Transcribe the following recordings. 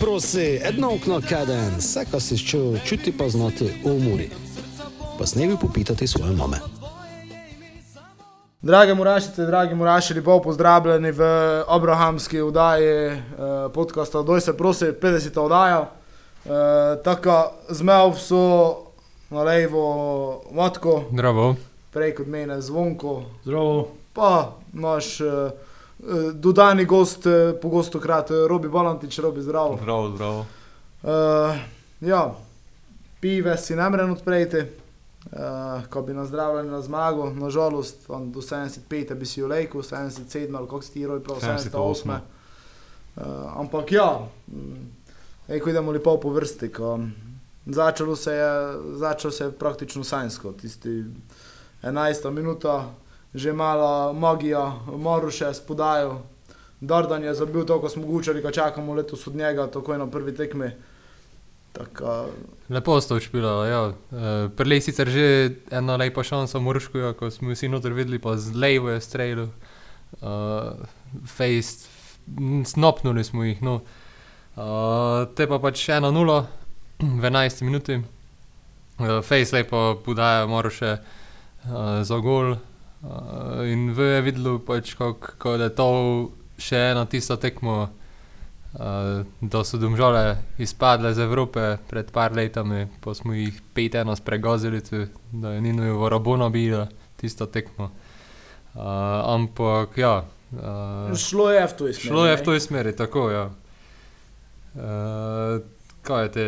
Prosi, edno okno kaden, vse, kar si čutil, čuti pa znati v muri. Pa snevi popitati svoje mame. Drage murašice, dragi muraši, lepo pozdravljeni v abrahamski oddaji eh, podcasta Doj se prosi, 50. oddaja. Eh, tako zmev so na levo matko, Zdravo. prej kot mene zvonko, Zdravo. pa naš eh, dodani gost, eh, pogosto krat, eh, Robi Balantič, Robi zdravo. Zdravo, zdravo. Uh, ja, pive si ne morem odpreti, uh, ko bi nazdravljali na zmago, nažalost, on do 75 bi si lejko, 77 ali kako si ti roj prav, 78. 78. Uh, ampak ja, mm, ej, ko idemo lepo po vrsti, ko začelo se je, začelo se je praktično sanjsko, tisti 11 minuta, že mala magija, Maruše spodajo. Dardan je zabil to, ko smo gučali, ko čakamo letos od njega, tako je na prvi tekmi. Tako, Lepo ste odšpila, ja. Uh, Prelej sicer že eno lepo šanso Murško, ja, ko smo vsi noter videli, pa z levo je streljal. Uh, Face, snopnuli smo jih, no. Uh, te pa pač 1-0 v 11 minuti. Uh, Face lepo podaja Moruše uh, za gol. Uh, in v je videlo, pač, kako je to še ena tista tekmo. Uh, da so domžale izpadle z Evrope pred par letami, pa smo jih 5-1 spregazili, tu, da je Nino Vorabona bila tisto tekmo. Uh, ampak ja, uh, šlo je v to smer. šlo je v toj smeri, tako ja. Uh, kaj je te?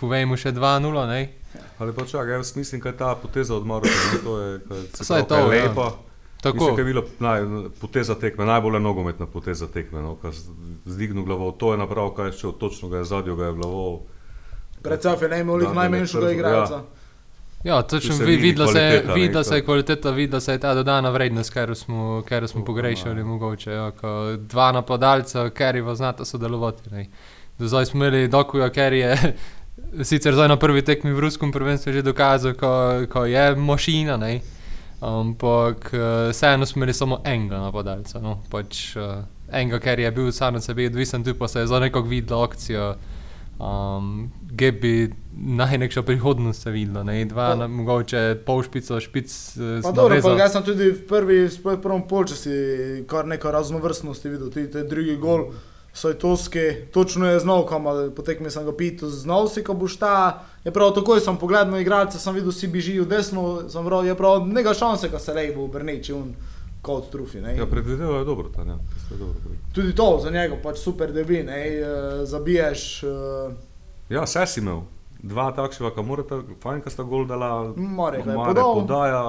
Povejmo še 2-0, ne? Ali pa čakaj, jaz mislim, da je ta poteza od Maroka, ne, to je, kaj, pravi, to, kaj je ja. Tako. Mislim, je bila naj, poteza tekme, najbolj nogometna poteza tekme, no, zdignil glavo, to je napravil, kaj je šel, točno ga je zadnjo, ga je glavo. Predvsem je najmanj da, najmanjšega igralca. Ja, točno se vi, videla se, kvaliteta, ne, videla se je kvaliteta, videla se je ta dodana vrednost, ker smo, ker smo Upam, pogrešali ja. mogoče. Ja, dva napadalca, ker jih znata sodelovati. Ne. Do zdaj smo imeli dokuja, ker je sicer zdaj na prvi tekmi v ruskem prvenstvu že dokazal, ko, ko je mašina. Ne. Ampak eh, vseeno smo imeli samo enega napadalca. No. Pač, uh, enega, ker je bil sam od sebe odvisen, tu pa se je za nekog videla akcija. Um, Gdje bi najnekša prihodnost se videla, ne dva, Pa- na, mogoče pol špico, špic, eh, Pa dobro, pa jaz sem tudi v prvi, v prvem polčasi kar nekaj raznovrstnosti videl, tudi te drugi gol. Sojtovski, točno je znal, kam potekmi sem ga pital, znal si, ko boš ta. Je prav takoj sem pogledal na igralce, sem videl, si beži v desno, sem prav, je prav, nega šanse, ko se lej bo obrneči, on kot trufi. Ne? Ja, predvideval je dobro, ta, ne, dobro. Tudi to za njega pač super debi, ne, eh, zabiješ. eh, Ja, vse si imel. Dva takšnega, ki morata, fajn, ka sta gol dala, Mare Mare podaja,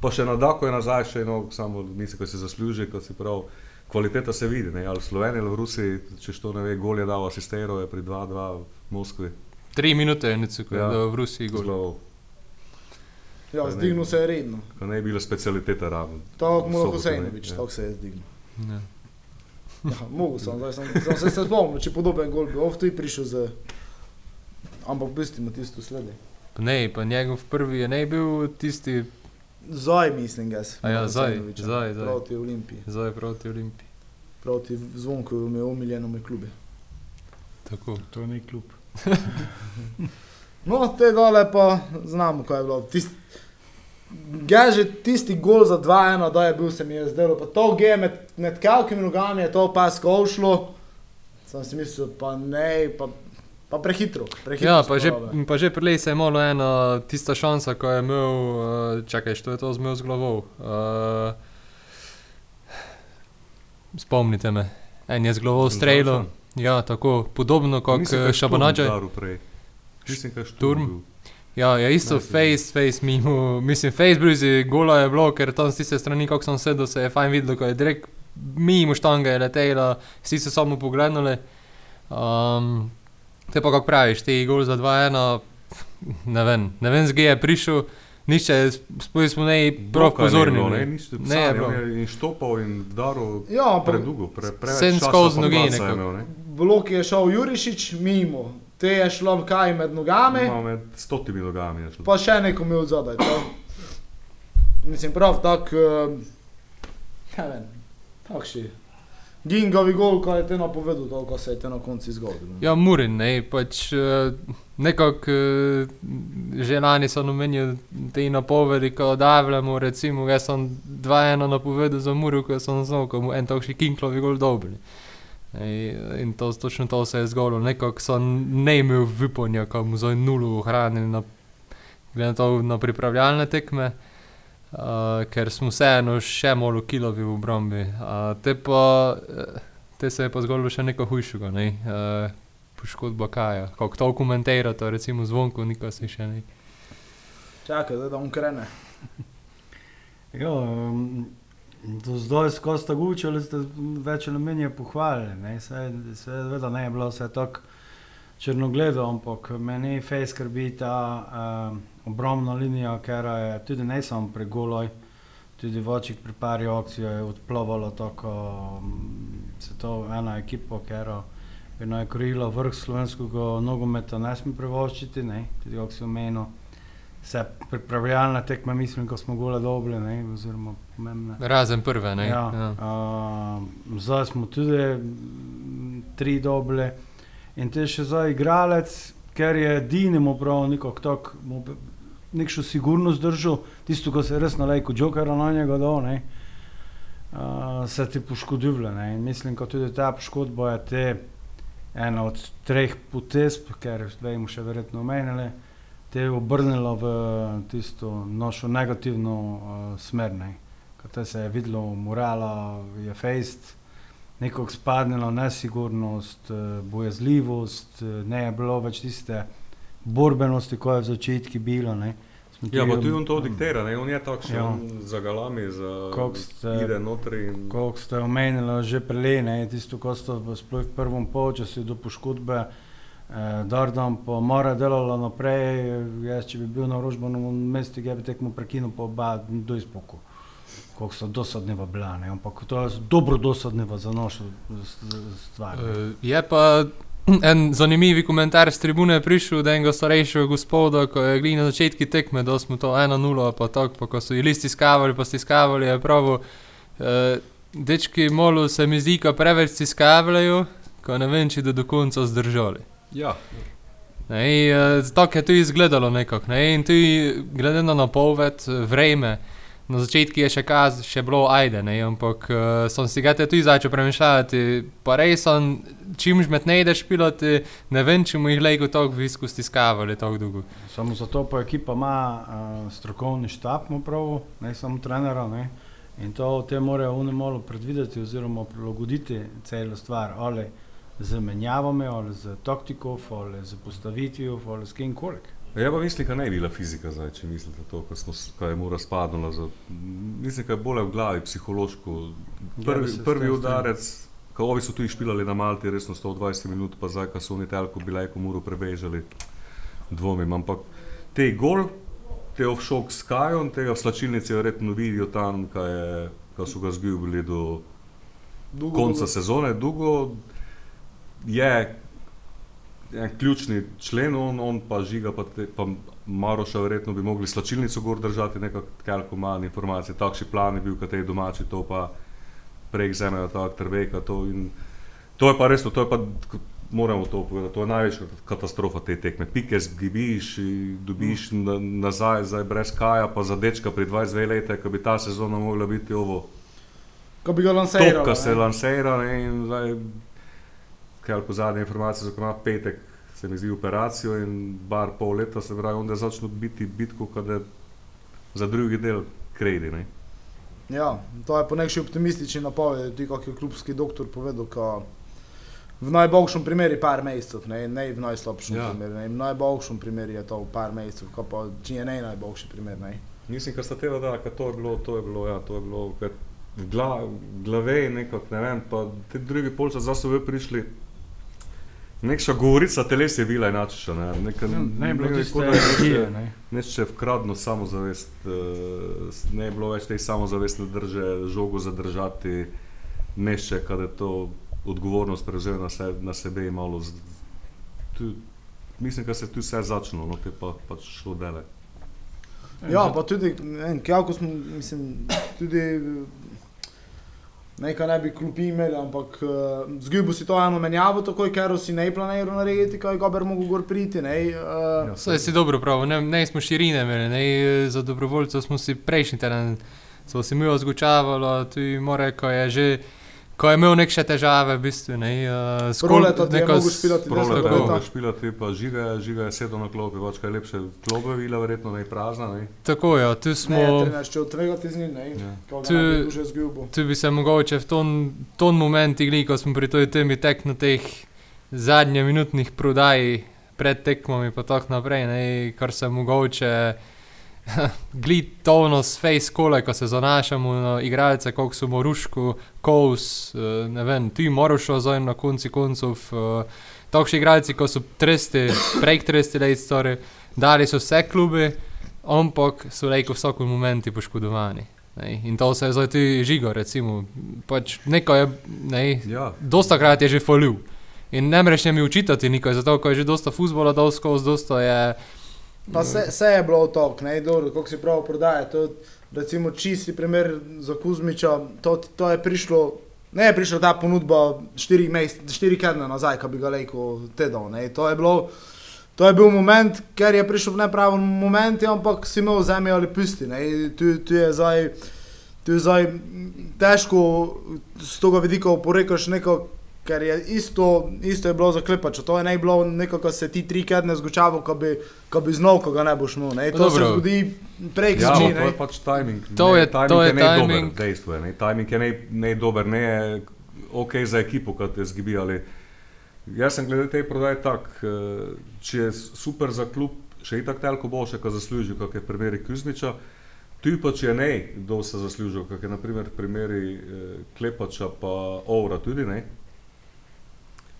pa še na Dako je nazaj, še eno, samo mislim, ko si zasluži, ko si prav. Kvaliteta se vidi, ne? ali v Sloveniji ali v Rusiji, če to ne ve, gol je dal asisterov, je pri 2-2 v Moskvi. Tri minute je neciko, Ja. ja. v Rusiji gol. Zelo, Ja, zdignil se je redno. ko ne je bila specialiteta ravno. Tako V mu Husejnovič, ja. tako se je zdignil. Ja. Ja, Mogoče sem, zdaj sem, sem se, se spomnil, če podoben gol bi ovtu in prišel z... Ampak pustimo tisto sledi. Pa Ne, pa njegov prvi je ne bil tisti, Zaj mislim, jaz. A ja, Zaj, Husejnoviča, Zaj, Zaj. Proti Olimpiji, zdaj proti Olimpiji. proti zvonku v me omiljenom klubi. Tako. To ni klub. No, te dole pa znamo, kaj je bilo. Tist, Ja, že tisti gol za 2-1, da je bil, se mi je zdelo, pa to G med, med kalkimi nogami je to pas šlo. Sem si mislil, pa ne, pa, pa prehitro. prehitro Ja, pa že, sporobe. pa že prej se je malo ena tista šansa, ko je imel, uh, čakaj, što je to zmel z glavo. Uh, spomnite me, en je z glavo streljal. Ja, tako podobno kot je Šturm Šabanača. Mislim, da je Šturm? Bil. Ja, ja, isto Ne, face, face mimo, mislim, face blizu, gola je bilo, ker tam z tiste strani, kako sem sedel, se je fajn videlo, ko je direkt mimo štange je letela, vsi so samo pogledali. Um, te pa kako praviš, ti gol za 2-1, ne vem, ne vem, zgej je prišel, nišče, sploh smo ne prav pozorni. bilo. Ne, nič, Ne, ne, je bilo. je in štopal in daril Ja, predugo, pre, preveč Sen skozi noge nekako. imel, ne. blok je šel Jurišič mimo, te je šlo kaj med nogami. Ima med stotimi nogami. je šlo. Pa še neko imel zadaj. To. Mislim, prav tak, uh, ne vem, takšni Gingovi gol, ko je te napovedal, toliko se je te na koncu zgodilo. Ja, Murin, ne, pač uh, nekako uh, že lani so omenili te napovedi, ko odavljamo, recimo, jaz sem 2-1 napovedal za Muru, ko sem znal, ko mu en takšni Kinklovi gol dobili. Ej, In to, točno to se je zgodilo, nekako sem ne imel vipanja, ko mu za nulo ohranili na, na to na pripravljalne tekme. Uh, ker smo vseeno še malo kilovi v obrambi. Uh, te, pa, eh, te se je pa zgodilo še nekaj hujšega, ne? uh, poškodba Kaja. Kako to komentira, to recimo zvonko, nikoli se še ne. Čakaj, zdaj, da on krene. Ja, um, do zdaj skozi ta gučali ste več ali manj pohvalili. ne. Saj- Seveda ne je bilo vse tako črnogledo, ampak meni fej skrbi ta um, obrambna linija, ker je tudi ne samo pri goloj, tudi v očih pri pari akcij je odplavalo tako, um, se to ena ekipa, ker je naj krila vrh slovenskega nogometa, ne sme privoščiti, ne, tudi akcijo menil. Vse pripravljalne tekme, mislim, ko smo gole dobili, ne, oziroma pomembne. Razen prve, ne. Ja, ja. Uh, zdaj smo tudi mm, tri dobili. In te še zdaj igralec, ker je Dinamo prav nekako tako, mu b- nekšno sigurnost držal, tisto, ko se je res nalejko Jokera na njega dal, ne, uh, se ti poškoduje. Ne. In mislim, da tudi ta poškodba je te ena od treh potezb, ker vemo še verjetno omenili, te je obrnila v tisto našo negativno uh, smer. Ne. Kaj se je videlo, morala je fejst, nekako spadnila nesigurnost, eh, bojazljivost, eh, ne je bilo več tiste borbenosti, ko je v začetku bilo. Ne. Ja, pa tudi on to diktira, ne? on je takšen, Ja. ja. za galami, za ide notri. In... Kot ste omenili, že prej, ne, tisto, ko ste sploh v prvem polčasu do poškodbe, eh, Dardan pa mora delala naprej, jaz če bi bil na rožbenem mestu, ga bi tekmo prekinil, pa oba do izpoku. Koliko so dosadneva bila, ne, ampak to je dobro dosadneva za našo stvar. ne. Uh, je pa en zanimiv komentar z tribune prišel, da enega starejšega gospoda, ko je glih na začetku tekme, da smo to 1-0, pa tako, pa ko so jih listi skavali, pa stiskavali, je prav. Uh, dečki, molo se mi zdi, ko preveč stiskavljajo, ko ne vem, če da do konca zdržali. Ja, Ne, uh, tako je to izgledalo nekako. Ne, in tudi glede na napoved, eh, vreme. Na začetku je še, kaz, še bilo ajde, ne, ampak uh, sem si ga tudi začel premišljati. Pa res sem, čim žmet ne ideš piloti, ne vem, če mu jih lejko tako visko stiskavali tako dolgo. Samo zato pa ekipa ima uh, strokovni štab, prav, ne samo trenera. Ne? In to te morajo oni malo predvideti oziroma prilagoditi celo stvar, ali z menjavami, ali z taktiko, ali z postavitvijo, ali s kim kolik. Ja, pa mislim, da ne bi bila fizika zdaj, če mislite to, s- ko je mora spadnila. Za, mislim, da je bolje v glavi, psihološko. Ja, Prvi, s prvi udarec, ko ovi so tu špilali na Malti, resno 120 minut, pa zdaj, ko so oni telko bile, ko muro prebežali, dvomim. Ampak te gol, te offshore s Kajom, tega v slačilnici verjetno vidijo tam, kaj, je, kaj so ga zgubili do Dugo, konca dugo. sezone. Dugo je en ključni člen, on, on pa žiga, pa, te, pa Maroša, verjetno bi mogli slačilnico gor držati, nekako malo informacije. Takšen plan je bil, kaj te domači, to pa prek zemejo, tako trveka. To, in to je pa res, to je pa, moramo to povedati, to je največja katastrofa te tekme. Pike zgibiš, dobiš na, nazaj, zdaj brez kaja, pa za dečka pri 22 letih, ki bi ta sezona mogla biti ovo Ko bi ga lansirali. Topka se ne. lansira ne, in zdaj, kaj po zadnje informacije, za ima petek, se mi zdi operacijo in bar pol leta, se pravi, onda začne biti bitko, kada za drugi del kredi. Ne. Ja, to je po nekšni optimistični napovedi, tudi kot je klubski doktor povedal, ko v najboljšem primeru je par mesecev, ne, ne v najslabšem Ja. primeru. Ne, v najboljšem primeru je to par mesecev, ko pa če je ne najboljši primer. Ne. Mislim, kar sta tega dala, kad to je bilo, to je bilo, ja, to je bilo, kad v gla, glave nekako, ne vem, pa te drugi polčas zdaj so vi prišli, nekša govorica teles je bila inače, ne, neka, Ja, Ne je bilo tiste da je ne. Neče vkradno samozavest, eh, ne je bilo več te samozavestne drže, žogo zadržati, neče, kada je to odgovornost prevzel na, se, na sebe in malo. Z, tu, mislim, da se je tu vse začelo, no te pa pač šlo dele. Ja, pa tudi, ne vem, kako smo, mislim, tudi nekaj ne bi klupi imeli, ampak uh, zgubil si to eno menjavo, takoj, ker si ne planiral narediti, kaj gober mogo gor priti. Ne, uh, Ja, Saj si dobro prav, ne, ne smo širine imeli, ne, za dobrovoljcev smo si prejšnji teden, smo si mi ozgučavali, tu more, ko je že, ko je imel neke težave, v bistvu, ne, uh, s kol- Proleta ti je neko špilati Prole, tako. pa špilati, pa žiga, žiga je sedel na klopi, pač kaj lepše. Klopa je bila verjetno ne prazna, ne? Tako je, tu ne, smo, trener, če odtvegati z njim, ne, Ja. Tu- ne bi že zgubil. tu bi se mogoče v ton, ton moment igli, ko smo pri toj temi tekmo teh zadnje minutnih prodaj pred tekmami pa tako naprej, ne, kar se mogoče gled tovno s face kole, ko se zanašamo na igralce, koliko so Morušku, Kous, eh, ne vem, ti Morušo zdaj na konci koncev, eh, takšni igralci, ko so tresti, prek tresti let story, dali so vse klube, ampak so lejko v vsakem momentu poškodovani. Ne, in to se je zdaj tudi žigo, recimo, pač neko je, ne, Ja, dosta krat je že folil. In ne moreš mi učitati nikaj, zato ko je že dosta futbola dal skozi, dosta je Pa se, se je bilo tok, ne, dobro, kako si prav prodaja. To recimo čisti primer za Kuzmiča, to, to je prišlo, ne je prišla ta ponudba štiri, mest, štiri kedne nazaj, ko bi ga lejko tedal, ne, to je bilo, to je bil moment, ker je prišel v nepravem momentu, ampak si imel zemljo ali pusti, tu, tu je zdaj, tu je zdaj težko z tega vidika oporekaš neko, ker je isto, isto je bilo za klepača, to je ne bilo neko, ko se ti tri kedne zgučavo, ko bi, ko bi znal, ko ga ne boš imel, ne, to Dobro. se zgodi prek Ja, zdi, ampak to ne. je pač timing. To Ne, je- timing to je ne dober, timing. Dejstvo je, ne. Timing je ne, ne dober, ne je ok za ekipo, kot te zgibi. Ali... Jaz sem glede te prodaje tak, eh, če je super za klub, še itak telko boljše, ko zasluži, kot je v primeri Kuzmiča. Tu pa če je ne, kdo se zasluži, kot je naprimer primeri eh, Klepača pa Ovra tudi ne.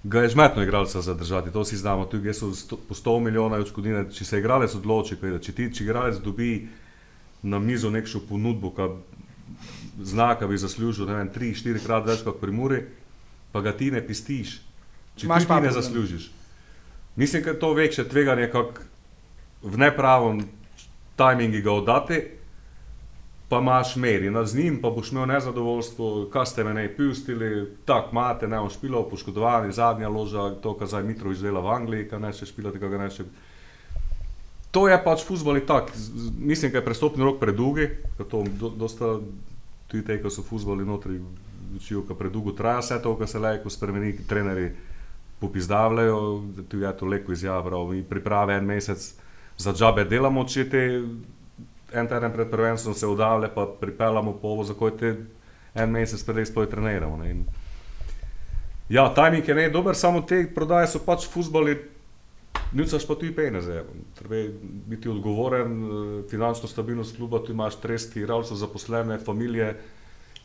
Ga je žmetno igralca zadržati, to si znamo, tu so sto, po 100 milijonov odškodnine, če se igralec odloči, kaj, če ti če igralec dobi na mizo nekšno ponudbo, ki zna, da bi zaslužil ne vem, tri, štiri krat več kot pri Muri, pa ga ti ne pistiš, če Imaš ti, pa ne zaslužiš. Mislim, da je to večje tveganje, kot v nepravem tajmingu ga oddati, pa imaš nad z njim, pa boš imel nezadovoljstvo, kaj ste me ne pustili, tako imate, ne bom špilal, poškodovani, zadnja loža, to, kar zdaj Mitrovič dela v Angliji, kar ne še špilati, ga ne še. To je pač futbol in tak. Mislim, da je prestopni rok predolgi, ker to do, dosta tudi te, ki so futboli notri, učijo, da predolgo traja vse to, kar se le, ko spremeni, trenerji popizdavljajo, tu je to leko izjava, mi priprave en mesec za džabe delamo, če te en teden pred prvenstvom se odavlja, pa pripeljamo povo, za koje te en mesec prej sploh treniramo. Ne. In Ja, timing je ne dober, samo te prodaje so pač futboli, Nucaš pa tudi peneze. Treba je biti odgovoren, finančno stabilnost kluba, tu imaš tresti, igralcev, zaposlene, familije.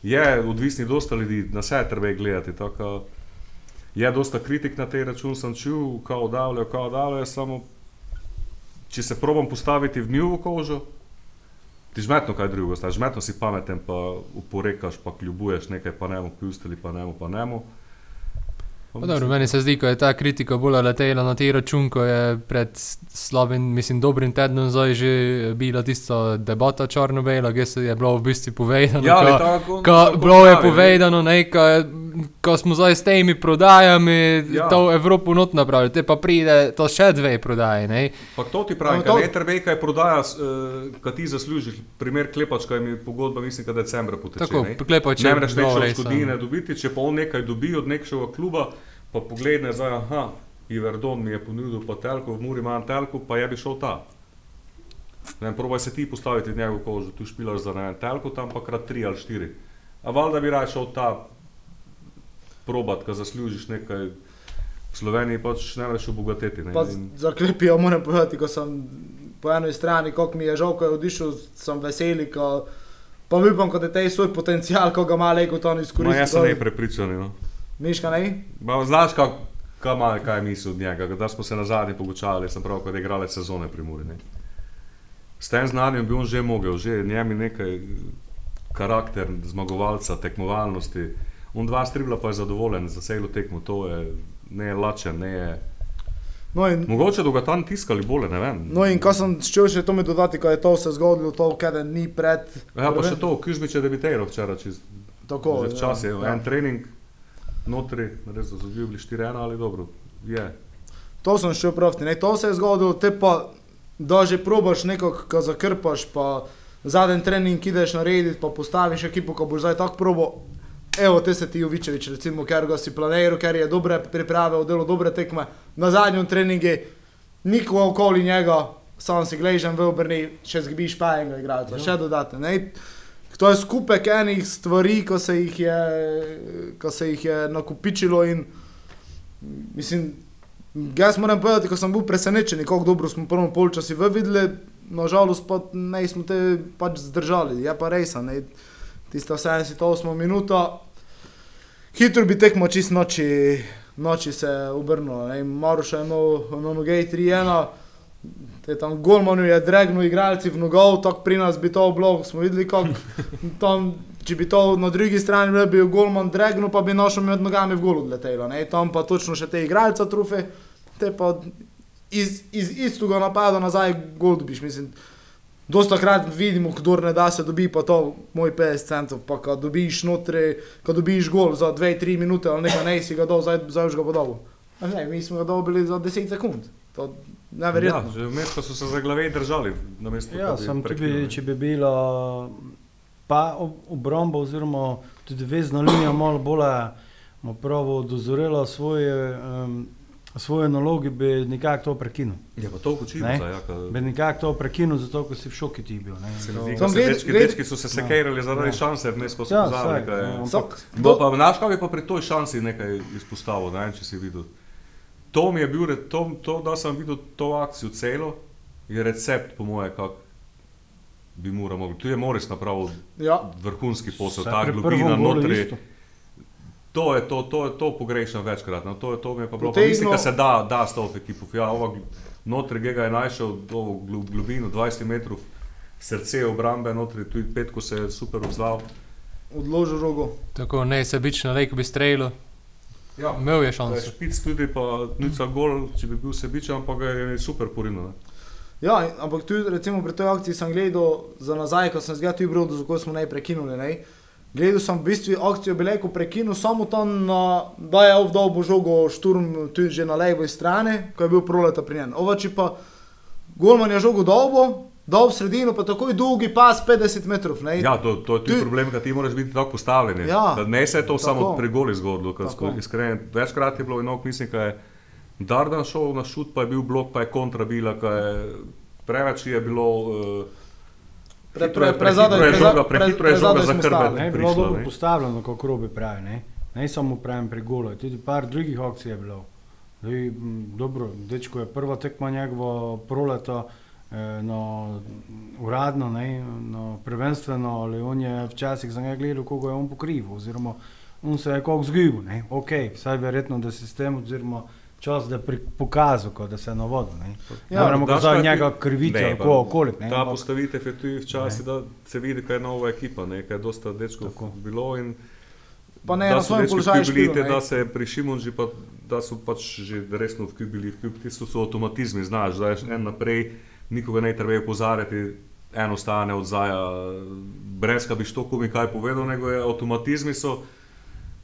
Je odvisni dosta ljudi, na vse je treba gledati. Tako, je dosta kritik na tej račun, sem čul, kao davljajo, kao davljajo, samo če se probam postaviti v njihovo kožo, ti žmetno kaj drugega, znaš, žmetno si pameten, pa uporekaš, pa kljubuješ nekaj, pa ne mu pustili, pa ne mu, pa ne mu. Pa Dobro, meni se zdi, da je ta kritika bolj letela na tej račun, ko je pred slabim, mislim, dobrim tednom zdaj že bila tista debata črno-bela, ki se je bilo v bistvu povedano. Ja, ko- tako, Ko tako bilo je pravi, povedano, ne, ko, ko smo zdaj s temi prodajami Ja. to Evropo not napravili, te pa pride to še dve prodaji. Ne. Pa to ti pravim, No, to- ne kaj prodaja, uh, kaj ti zaslužiš. Primer klepačka je mi pogodba, mislim, da decembra poteče. Tako? Klepač je ne moreš res, odškodnine ja. dobiti, če pa on nekaj dobi od nekega kluba, pa pogleda zdaj, aha, Iverdon mi je ponudil pa telko, v Muri imam telko, pa je bi šel ta. Ne, vem, probaj se ti postaviti v njegovo kožo, tu špilaš za ne telko, tam pa krat tri ali štiri. A valjda bi raje šel ta probat, ko zaslužiš nekaj. V Sloveniji pač ne moreš obogateti. Ne? Pa In- za klepijo moram povedati, ko sem po eni strani, kako mi je žal, ko je odišel, sem veseli, ko, pa upam, da je tej svoj potencial, ko ga ima leko to ne Ma, izkoristi. jaz sem ne prepričan. No. Miška ne? Ba, znaš, kak, kaj, ima, kaj je misel od njega? Da smo se na zadnji pogočali, sem prav, kot je igralec sezone pri Muri. Ne? S tem znanjem bi on že mogel, že njemi nekaj karakter zmagovalca, tekmovalnosti. On dva stribla pa je zadovoljen za celo tekmo, to je ne je lačen, ne je. No in, Mogoče da ga tam tiskali bolje, ne vem. no in ko sem šel še to mi dodati, ko je to se zgodilo, to keden ni pred. Ja, pa še to, Kuzmič je debitiral včeraj, čez Tako, Že včasih je ja. en trening, notri, res so zgubili 4-1 ali dobro. Je. To sem šel proti, ne, to se je zgodilo, te pa, da že probaš nekako, ko zakrpaš, pa zadnji trening ideš narediti, pa postaviš ekipo, ko boš zdaj tako probo. Evo, te se ti Jovičevič, recimo, ker ga si planiral, ker je dobre priprave, odelo dobre tekme, na zadnjem treningu nikogo okoli njega, sam si gležen v obrni, še zgibiš pa enega igralca, še dodate. To je skupek enih stvari, ko se jih je, ko se jih je nakupičilo in mislim, jaz moram povedati, ko sem bil presenečen, kako dobro smo v prvem polčasu v videli, nažalost pa ne smo te pač zdržali, je pa res, ne, tista 78 minuta, hitro bi tekmo čist noči, noči se obrnilo, ne, Maruš je imel na noge 3-1, te tam golmanu je dregnil igralci v nogov, tako pri nas bi to bilo, smo videli kako tam, če bi to na drugi strani bil, bi golman dregnil, pa bi našel med nogami v gol odletelo, ne, tam pa točno še te igralca trufe, te pa iz, iz istega napada nazaj gol dobiš, mislim. Dosta krat vidimo, kdo ne da se dobi, pa to moj 50 centov, pa ko dobiš notri, ko dobiš gol za 2-3 minute ali nekaj, ne si ga dol, zdaj, zdaj už ga bo dobil. Ne, mi smo ga dobili za 10 sekund. To neverjetno. Ja, že vmes pa so se za glave držali. namesto, Ja, sem tudi, če bi bila pa ob- obramba oziroma tudi vezna linija malo bolj pravo dozorela svoje, um, svoje naloge, bi nekako to prekinil. Je pa to učimo Ne. zdaj, ja, ka- Bi nekako to prekinil, zato ker si v šoki ti bil. Dečki, dečki so se sekirali zaradi Ja. šanse, vmes pa so Ja, ja, ampak Bo pa, znaš, kaj bi pa pri toj šansi nekaj izpostavil, ne vem, če si videl. To mi je bil, to, to, da sem videl to akcijo celo, je recept, po moje, kako bi moral mogli. Tu je Moris napravil Ja, vrhunski posel, saj ta globina notri. To je to, to, je to pogrešam večkrat. No, to, je, to mi je pa bilo. Pa Potegnil- mislim, da se da, da s to ekipo. Ja, ova notri Gega je našel glu- globino 20 metrov, srce obrambe notri, tu je petko se je super odzval. odložil rogo. Tako nesebično, lej, ko bi streljal, Ja, imel je šanso. špic tudi, pa nica gol, če bi bil sebičen, pa ga je super porinil. ne. Ja, ampak tudi recimo pri tej akciji sem gledal za nazaj, ko sem zgledal tudi brodo, zakaj smo naj prekinuli. Ne? Gledal sem v bistvu akcijo Beleko prekinil samo tam, na, da je ovdol bo žogo šturm tudi že na levi strani, ko je bil proleta pri njem. Ovači pa Golman je žogo dolgo, dol v sredino, pa takoj dolgi pas 50 metrov. Ne? Ja, to, to je tudi Ti- problem, ker ti moraš biti tako postavljen. Ja, Da ne se je to tako. samo pri goli zgodilo, iskreno. Večkrat je bilo enako, mislim, da je Dardan šel na šut, pa je bil blok, pa je kontra bila, je preveč je bilo. Uh, Pre- pre- prezadaj- prehitro je žoga, pre- prehitro je žoga za stali. Ne, bilo dobro postavljeno, kako robe pravi. Ne, ne samo pravim pri golu, tudi par drugih akcij je bilo. Zdaj, dobro, dečko je prva tekma njegovo proleto, eh, no, uradno, ne, no, prvenstveno, ali on je včasih za njega gledal, koga je on pokrival, oziroma on se je kako zgubil, ne, ok, vsaj verjetno, da se s tem, oziroma čas, da pri, pokazal, kot da se je na vodu, ne. Ja, Ja, daš kazati njega krivice, Ne, ali pa ko okoli, ne. Ta ampak- postavitev je tudi včasih, da se vidi, kaj je nova ekipa, ne, kaj je dosta dečkov Tako. bilo. In, Pa ne, da na so svojem dečki položaju ne. da se je pri Šimunži, pa da so pač že resno vkljubili, ti so, so avtomatizmi, znaš, da je en naprej, nikoga ne treba opozarjati, eno stane od zaja, brez da bi što komi kaj povedal, nego je avtomatizmi so,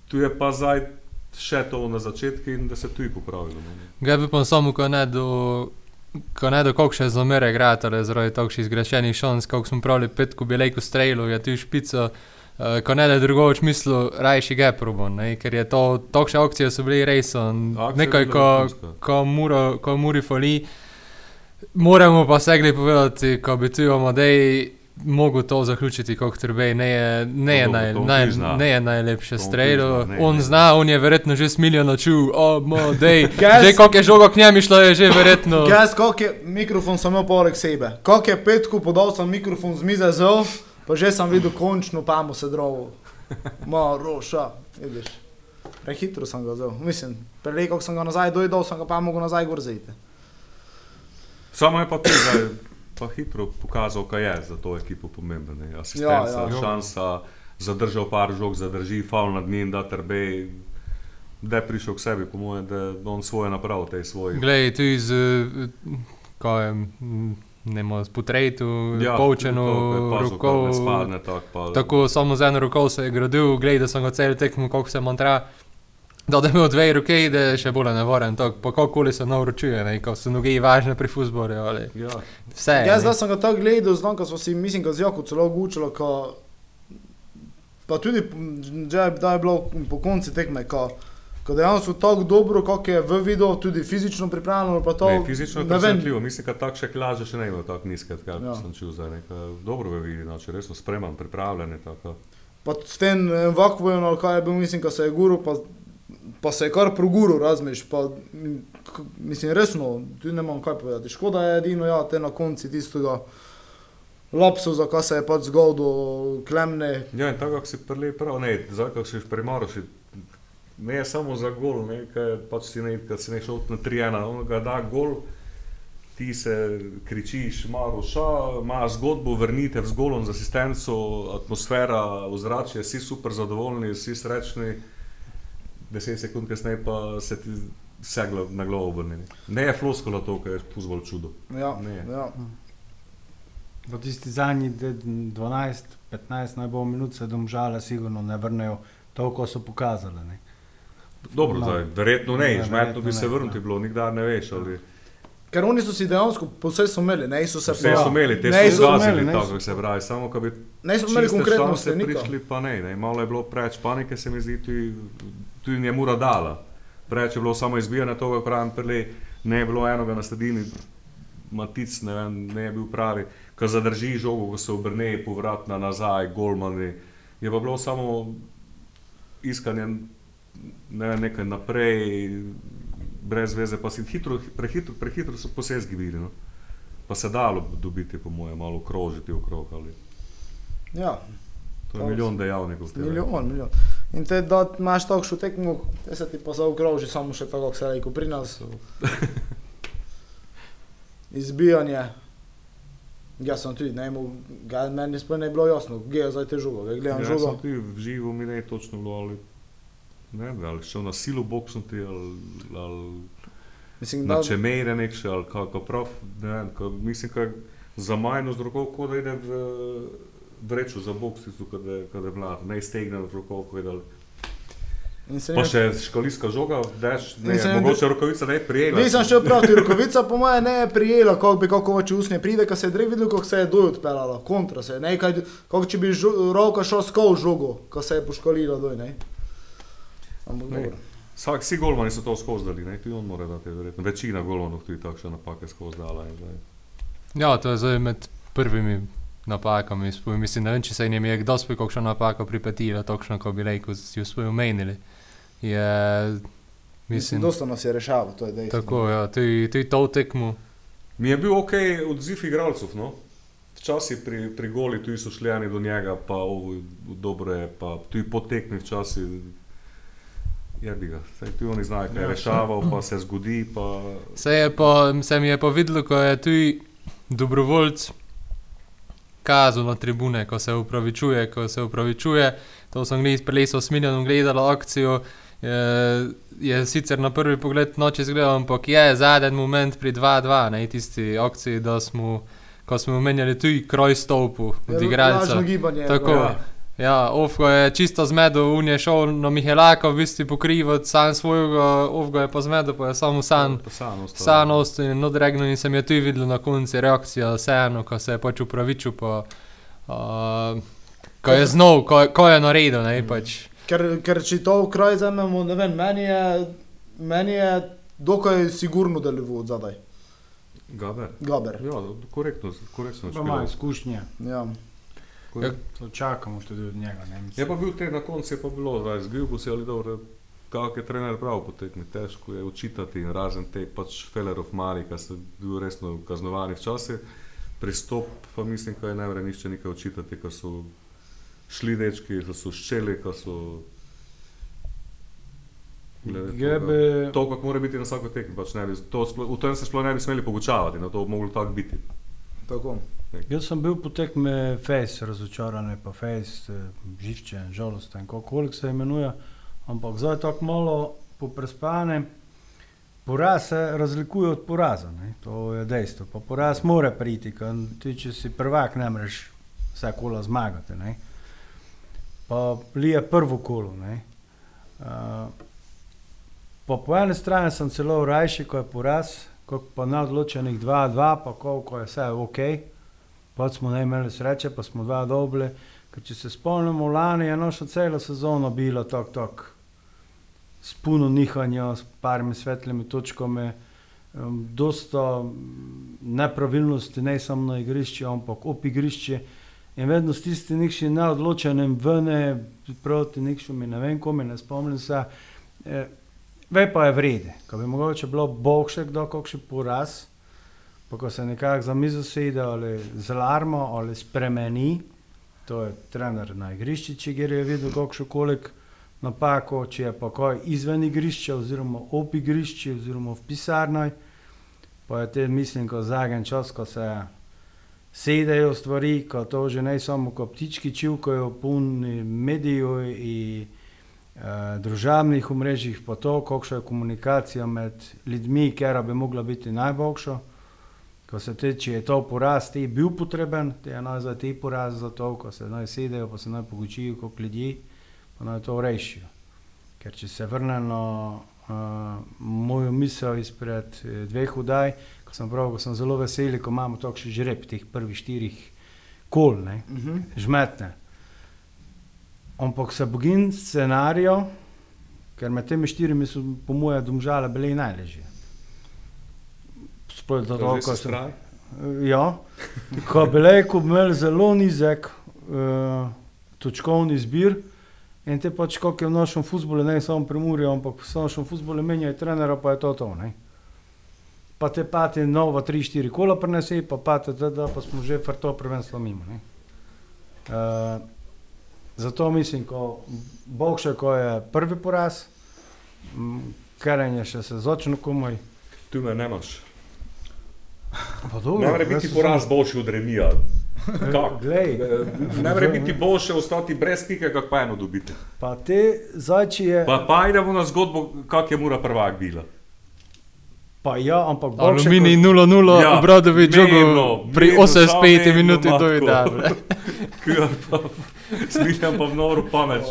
tu je pa zdaj še to na začetku in da se tu je popravilo. Ne. Ga bi pa samo, ko ne do, ko ne do kakšne zamere igrati, ali zaradi takšnih zgrešenih šans, kako smo pravili, pet, ko bi lejko streljal, je tu špico, uh, ko ne da drugoč mislu, rajši ga probo, ne, ker je to, takšne akcije so bili res, je nekaj, ko, ko, muro, ko muri fali, moramo pa se gledati povedati, ko bi tu Amadej mogel to zaključiti, kako treba, ne je, ne je, bo- naj, naj, ne je najlepše To on zna, ne, on zna, on je verjetno že smiljo čul, o, Amadej, Gas- že koliko je žogo k njemu šlo, je že verjetno. Jaz, koliko je mikrofon imel poleg sebe, koliko je petku podal sem mikrofon z mize zel, pa že sem videl končno pamo se drovo. Ma, roša, vidiš. Prehitro sem ga zel, mislim, prej ko sem ga nazaj dojdel, sem ga pa mogel nazaj gor zajeti. Samo je pa zdaj pa hitro pokazal, kaj je za to ekipo pomembno. ne. Asistenca, Ja, ja. šansa, zadržal par žog, zadrži faul nad njim, da trbe. Da je prišel k sebi, po mojem, da je on svoje napravil, tej svoji. Glej, tu iz, eh, ko je, mm, nemo spotrejtu, Ja, poučeno roko. Spadne tako. Pa, Tako samo z eno roko se je gradil, gledal sem ga cel tekmo, koliko se mantra. Da, da je imel dve roke, da je še bolj nevoren, tako pa kakoli se naučuje, ne, ko so noge važne pri fuzboru ali Ja, vse. Jaz zdaj sem ga tako gledal, znam, ko smo si, mislim, da z Jako celo gučilo, ko, pa tudi, da je bilo po konci tekme, ko, ko dejansko tako dobro, kako je v videu, tudi fizično pripravljeno, pa to, ne, fizično je presenetljivo. Mislim, da tak še klaže še ne ima tako nizke, kar Ja. sem čul zdaj. Neka, dobro me vidi, znači res so spreman, pripravljeni. Tako. pa s tem vakvojem, ali kaj je bil, mislim, ko se je guru, pa, pa se je kar m, k- mislim, resno, tu ne imam kaj povedati. Škoda je edino, ja, te na konci tistega lapsuza, kaj se je pač zgodil, klemne, Ja, in tako, si prele prav, ne, zdaj, kako si primaroš, ne samo za gol, ne, kaj pač si ne, kad si ne šel na 3-1, on ga da gol, ti se kričiš, Maroša, ima zgodbo, vrnite z golom, z asistenco, atmosfera, ozračje, vsi super zadovoljni, vsi srečni, 10 sekund kasneje pa se ti vse gla- na glavo obrne. ne. Ne je floskola to, kar je fuzbol čudo. ja, Ne. ja. V tisti zadnji de- 12-15 najbolj minut se domžale sigurno ne vrnejo toliko, kot so pokazali. Ne. Dobro, No. zdaj, verjetno ne, Ne, žmetno bi se ne, vrnil, ja. ti bilo, nikdar ne veš, ali... Ker oni so si dejansko, vse so imeli, ne so se Vse so imeli, te ne so imeli, ne, tako se pravi, samo ko bi Ne so imeli konkretno slenika. prišli, pa ne, ne. Malo je bilo preveč panike, se mi zdi, tudi, tudi njemu dala. Preveč je bilo samo izbijanje tega, kar pravim, prele, ne je bilo enoga na sredini, matic, ne, vem, ne je bil pravi, ko zadrži žogo, ko se obrne, povratna nazaj, golmani. Je pa bilo samo iskanje ne, vem, nekaj naprej, brez veze, pa si hitro, prehitro, prehitro so posezgi bili. No. Pa se dalo dobiti, po mojem, malo krožiti okrog. Ali. Ja, To je milijon dejavnikov. milijon, milijon. In te, da imaš takšno tekmo, te se ti pa zaokroži, samo še tako, kot se reče, pri nas. Izbijanje. Jaz sem tudi, ne, ga, meni sploh ne je bilo jasno, kje je zdaj te žogo, ga gledam Ja, žogo. sem tudi v živo, mi ne je točno bilo, ali, ne vem, ali šel na silo boksnuti, ali, ali Mislim, na da, čemere nekše, ali kako prav, ne vem, ko, mislim, da za majno z roko, kot da ide v vrečo za boksico, kad je, kad je mlad, ne iztegne v roko, ko je dal. Pa še školijska žoga, daš, ne, ne- mogoče rokavica ne je prijela. Nisem še prav, ti rokovica po moje ne je prijela, kako bi kako več usnje pride, ko se je drek videl, kako se je doj odpeljala, kontra se je, nekaj, kako če bi žo, roka šel skol žogo, ko se je poškolila doj, ne. Ampak Ne. dobro. Vsak, vsi golmani so to skozi dali, ne? tudi on mora dati, verjetno. Večina golmanov tudi takšne napake skozi dala. in zdaj- Ja, to je zdaj med prvimi napakami. spoj- Mislim, ne vem, če se jim je kdo spet kakšno napako pripetila, točno kot bi rekel, si jo spoj omenili. Je, Mislim, mislim, dosta nas je rešavalo, to je dejstvo. tako, ja, tudi, tudi to tekmo. Mi je bil ok odziv igralcev. No? Včasih pri, pri goli tudi so šli eni do njega, pa ovo dobro je, pa tudi po tekmi včasih. Je bi ga, saj tudi oni znajo, kaj je Ja, rešaval, pa se zgodi. Pa... Se, je pa, se mi je pa videlo, ko je tudi dobrovoljc kazal na tribune, ko se upravičuje, ko se upravičuje. To sem gledal, prelesel s Miljanom gledal akcijo. Je, je sicer na prvi pogled noč izgledal, ampak je zadnji moment pri 2-2, na tisti akciji, da smo, ko smo omenjali tudi kroj stopu od igralca. Lažno gibanje. Tako. ja. Ja, Ovko je čisto zmedel, un je šel na Mihelaka, v bistvu pokrivati sam svojega, Ovko je pa zmedel, pa je samo san. Pa san ostal. San ostal in odregnil in sem jo tudi videl na koncu reakcija vseeno, ko se je pač upravičil, pa, uh, ko je znov, ko, ko je naredil, ne, pač. Ker, ker če to v kraj vzamemo, ne vem, meni je, meni je dokaj sigurno deloval od zadaj. Gaber. Gaber. Ja, korektno, korektno. Pa ima špilal. izkušnje, Ja. Korekt- to čakamo tudi od njega. Ne, Je mislim. pa bil te na koncu, je pa bilo, zdaj zbil bo se ali dobro, kako je trener prav potekmi, težko je učitati in razen te pač Fellerov mali, ki so bili resno kaznovani včasih, pristop pa mislim, da je ne vre nišče nekaj učitati, ko so šli dečki, ko so ščeli, ko so... Je bi- To, kako mora biti na vsako tekmi, pač ne bi, to, v tem se sploh ne bi smeli pogučavati, na to bi moglo tako biti. Tako. Jaz sem bil po tekme Face, razočaran, pa Face, eh, živčen, žalosten, kako se imenuje. Ampak zdaj tako malo poprespane, Poraz se razlikuje od poraza, ne? to je dejstvo. Pa poraz mora priti, ker ti, če si prvak, ne moreš vse kola zmagati. Ne? Pa lije prvo kolo. ne. Uh, pa po eni strani sem celo rajši, ko je poraz, kot pa na odločenih 2-2, pa ko, ko je vse ok. Pa smo ne imeli sreče, pa smo dva dobili. Ker če se spomnimo, lani je noša celo sezono bilo tako, tako s puno nihanja, s parimi svetlimi točkami, um, dosta mm, nepravilnosti, ne samo na igrišču, ampak ob igrišču. In vedno s tistim nekšnim neodločenim vne, proti nekšnim, ne vem, komi, ne spomnim se. Eh, Ve pa je vrede, ko bi mogoče bilo boljše, kdo kakšen poraz, pa ko se nekako za mizo sede ali z alarmo ali spremeni, to je trener na igrišču, če gre je videl kakšen kolik napako, če je pa kaj izven igrišča oziroma ob igrišču oziroma v pisarni, pa je te mislim, ko zagen čas, ko se sedejo stvari, ko to že ne samo ko ptički čivkajo, puni medijev in družabnih omrežjih, pa to, kakšna je komunikacija med ljudmi, ker bi mogla biti najboljša. Ko se te, če je to poraz, ti je bil potreben, ti je naj za te poraz za to, ko se naj sedejo, pa se naj pogučijo kot ljudje, pa naj to rešijo. Ker če se vrnem na uh, mojo misel izpred eh, dveh udaj, ko sem prav, ko sem zelo vesel, ko imamo takšen žreb teh prvih štirih kol, ne, Uh -huh. žmetne. Ampak se bogim scenarijo, ker med temi štirimi so po mojem domžale bile najležje. Sploh zato, Že ko si sem. strah? Ja, ko bi rekel, bi imeli zelo nizek uh, točkovni zbir. In te pač, kot je v našem futbolu, ne samo pri Muri, ampak v našem futbolu menjajo trenera, pa je to to. Ne? Pa te pati novo 3-4 kola prenese, pa pati da, pa smo že vrto prvenstvo mimo. ne. Uh, zato mislim, ko Bog še, ko je prvi poraz, karenje še se začne komaj. Tu me nemaš. Pa dobro, Ne more biti poraz boljši od remija. Kako? Glej. Ne more biti boljše ostati brez pike, kako pa eno dobiti. Pa te zači je. Pa, pa idemo na zgodbo, kak je mura prvak bila. Pa ja, ampak Aluminij kot- 0-0, Ja, ja, Obradovič žogo mirno, pri mirno, 85 samo minuti mirno, Kar pa v noru pamet.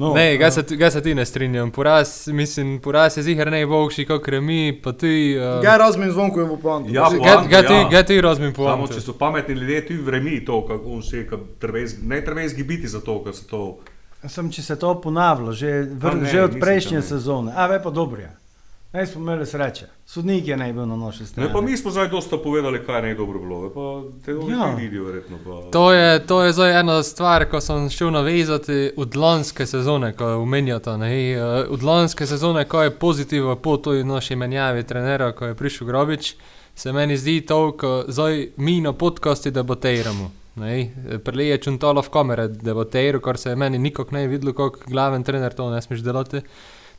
No, Ne, ga se, tu- ga se ti ne strinjam. Poraz, mislim, poraz je zihar najboljši, kot remi, pa ti. Uh, Ga razumem zvonko je v pontu. Ja, ga, poanta, ga, ti, ja. ga ti razumem po Samo če so pametni ljudje, ti vremi to, kako on se, kad trvez, ne treba izgibiti za to, ker se to. Sem, če se to ponavlja, že, vr, ne, že od prejšnje sezone, a ve pa dobro je. Ne smo imeli sreče, sodnik je naj bil na naši strani. Ne, pa mi smo zdaj dosta povedali, kaj je dobro bilo. Pa te oni Ja. vidijo, verjetno. Pa. To je, to je zdaj ena stvar, ko sem šel navezati od lanske sezone, ko omenjate. ne, eh, Od lanske sezone, ko je pozitivno po toj naši menjavi trenera, ko je prišel Grobič, se meni zdi to, ko zdaj mi na podkasti debatiramo. Prelej je čuntalo v kamere debatiral, kar se je meni nikok ne videlo, kot glaven trener to ne smeš delati.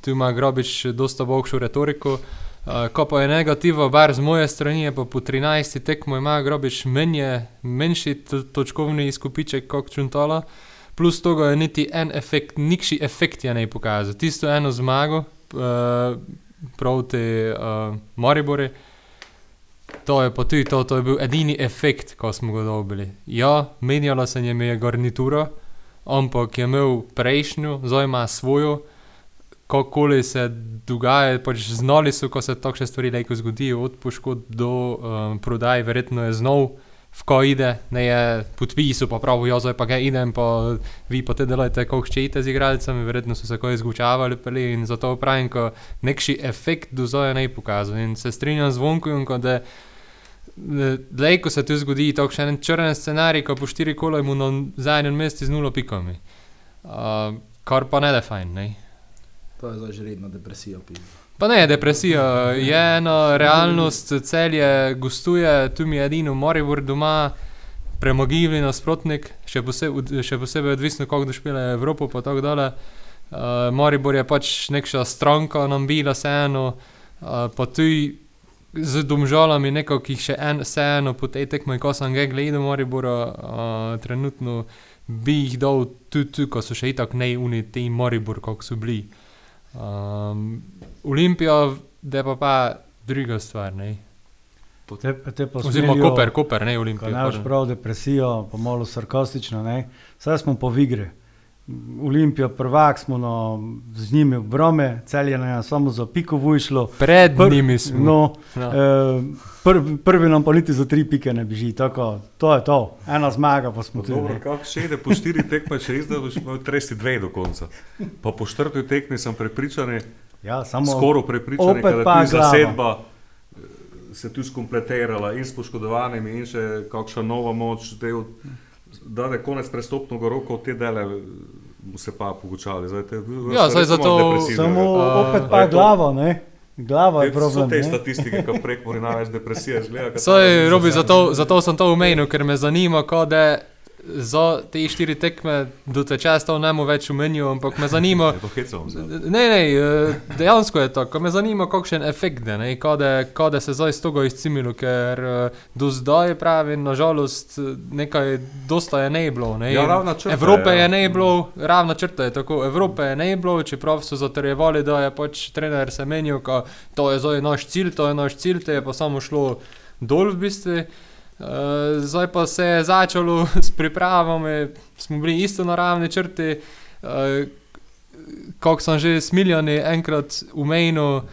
Tu ima Grobič dosta boljšo retoriko. Uh, ko pa je negativo, bar z moje strani, je pa po 13 tekmo ima Grobič menje, menjši to- točkovni izkupiček kot Čuntala, plus tega je niti en efekt, nikši efekt je ne pokazal. Tisto eno zmago uh, proti uh, Moribori, to je pa tudi to, to je bil edini efekt, ko smo ga dobili. Ja, menjala se jim je garnitura, ampak je imel prejšnjo, zdaj ima svojo kakoli se dogaja, pač znali so, ko se takšne stvari lahko zgodijo, od poškodb do um, prodaj, verjetno je znov, ko ide, ne je podpisal, pa pravi, ja, zdaj pa ga idem, pa vi pa te delate, kako ščete z igralcem, verjetno so se ko izgučavali peli in zato pravim, ko nekši efekt do zdaj ne pokazal in se strinjam z vonkom, da Dlej, ko se tu zgodi tako še en črn scenarij, ko po štiri kola je mu na zadnjem mestu z nulo pikami. Uh, kar pa ne da fajn, ne? To je zdaj že redna depresija. pizda. Pa ne, depresija je ena realnost, celje gostuje, tu mi je edino Moribor doma, premogivni nasprotnik, še, poseb, še posebej odvisno, kako došpele Evropo, pa tako dalje. Uh, Moribor je pač nekša stranka, nam bila vseeno, uh, pa tudi z domžalami, neko, ki jih še en, vseeno po tej tekmi, ko sem ga gledal, Moribora, uh, trenutno bi jih dal tudi, tu, ko so še itak neuni, ti Moribor, kako so bili. Um, Olimpijo, da je pa pa druga stvar. Ne? Te, te pa Oziroma smelijo, Koper, Koper, ne Ko Olimpija. imaš pardon. prav depresijo, pa malo sarkastično, ne. Zdaj smo po igri. Olimpijo prvak smo no, z njimi v brome, celje nam je samo za piko vujšlo. Pred Pr- njimi smo. No, Ja. eh, prv, prvi nam pa niti za tri pike ne beži, tako, to je to, ena zmaga pa smo tu. Dobro, kako še ide po štiri tekme, če res da boš imel 32 do konca. Pa po četrti tekmi sem prepričan, Ja, samo skoraj prepričan, da je glava. zasedba eh, se tu skompletirala in s poškodovanimi in še kakšna nova moč, del, da je konec prestopnega roka od te dele eh, mu se pa pogučali. Zdaj, te, Ja, zdaj zato- samo A, opet pa glava, ne. Glava je problem. te statistike, ki prek mora največ depresije zgleda. Saj, Robi, zato, zato sem to omenil, ker me zanima, ko da za te štiri tekme do te časa ne mu več omenil, ampak me zanima. To. Ne, ne, eh, dejansko je to, ko me zanima, kakšen efekt je, da- ko da se zdaj iz tega izcimilo, ker eh, do zdaj pravi, nažalost, eh, nekaj dosta je ne bilo. Ne, Ja, in ravna črta Evrope je, ja. je ne bilo, ravna črta je tako, Evrope je ne bilo, čeprav so zatrjevali, da je pač trener se menil, ko to je zdaj naš cilj, to je naš cilj, te je pa samo šlo dol v bistvu. Uh, zdaj pa se je začelo s pripravami, smo bili isto na ravni črti. Uh, Kot sem že smiljani enkrat umenil,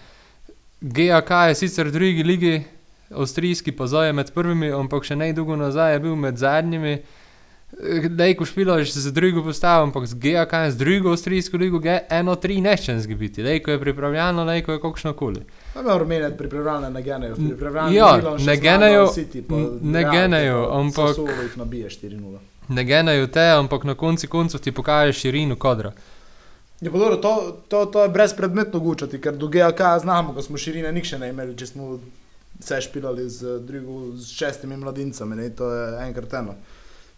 GAK je sicer v drugi ligi, avstrijski pa zdaj je med prvimi, ampak še ne dolgo nazaj je bil med zadnjimi. Dej, ko špilaš z drugo postavo, ampak z GAK z drugo avstrijsko ligo, ge- eno tri neščenski biti. Dej, ko je pripravljeno, dej, ko je kakšno koli. Pa me omenjati pripravljene ne genejo. Ja, ne genejo, n- ne genejo, pa ampak- Sassuolo jih nabije 4-0. Ne genajo te, ampak na koncu koncev ti pokaže širino kadra. Je pa dobro, to, to, to je brezpredmetno gučati, ker do GAK znamo, ko smo širine nikše ne imeli, če smo vse špilali z, drugo, z šestimi mladincami, ne, to je enkrat eno.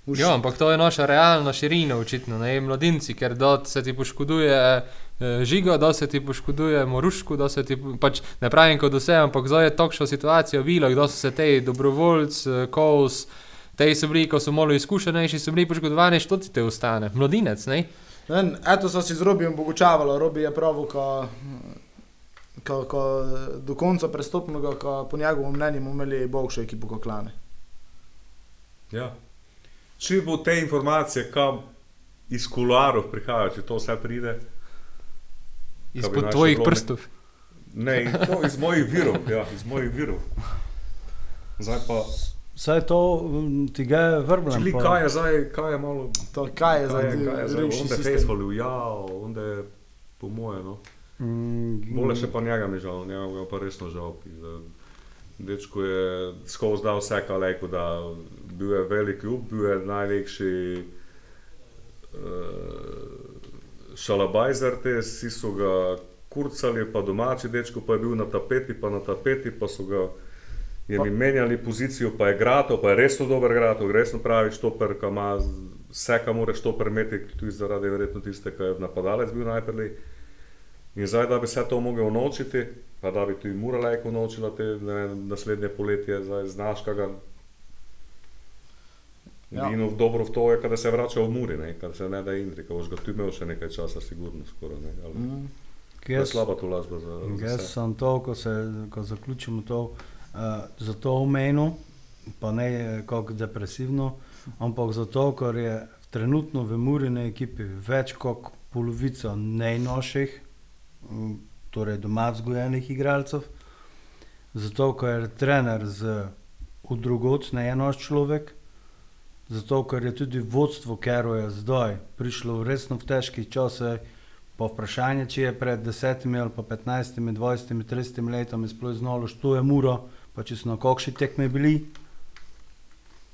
Už, Ja, ampak to je naša realna širina, očitno, ne mladinci, ker da se ti poškoduje eh, žiga, da se ti poškoduje moruško, da se ti pač ne pravim kot vse, ampak zdaj je takšna situacija bila, da so se te dobrovoljci, eh, kous, te so bili, ko so malo izkušenejši, so bili poškodovani, što ti te ostane? Mladinec, ne? Ne vem, eto so si z Robijem pogučavalo, Robi je prav, ko, ko, ko do konca prestopnega, ko po njegovem mnenju imeli boljšo ekipo kot klane. Ja. Če bo te informacije, kam iz kularov prihajajo, če to vse pride, Izpod tvojih bilo ne- prstov. ne, to iz mojih virov, ja, iz mojih virov. Zdaj pa, Saj to ti ga je vrblen. čili kaj je zdaj, kaj je malo, To, kaj je kaj je, za kaj je zdaj, onda je festival, ja, onda je po moje, no. Mm, Bole še pa njega mi žal, njega pa resno žal. ki da- Dečko je skozi dal vse, kar rekel, da bil je velik klub, bil je največji uh, šalabajzer, te vsi so ga kurcali, pa domači dečko pa je bil na tapeti, pa na tapeti, pa so ga je mi menjali pozicijo, pa je grato, pa je resno dober grato, resno pravi štoper, ki ima vse, kar mora štoper imeti, tudi zaradi verjetno tiste, ki je napadalec bil najprej. In zdaj, da bi se to mogel naučiti, pa da bi tudi Muralejko naučila te ne naslednje poletje, zdaj znaš, kaj ga. Ja. In dobro v to je, kada se vrača v Muri, ne, kada se ne da Indri, ko boš ga tu imel še nekaj časa, sigurno skoraj. Ne, ali, Mm. to je Jaz- slaba to lažba za, za Jaz vse. sem to, ko, se, ko zaključimo to, uh, zato omenil, pa ne eh, kako depresivno, ampak zato, ker je trenutno v Murini ekipi več kot polovica najnoših, mm, torej doma vzgojenih igralcev, zato ker je trener z udrugot, ne enoš človek, zato ker je tudi vodstvo, ker je zdaj prišlo resno v težkih časih, Pa vprašanje, če je pred desetimi ali pa petnajstimi, dvajsetimi, tridsetimi leti sploh znalo, što je muro, pa če na kakšni tekmi bili.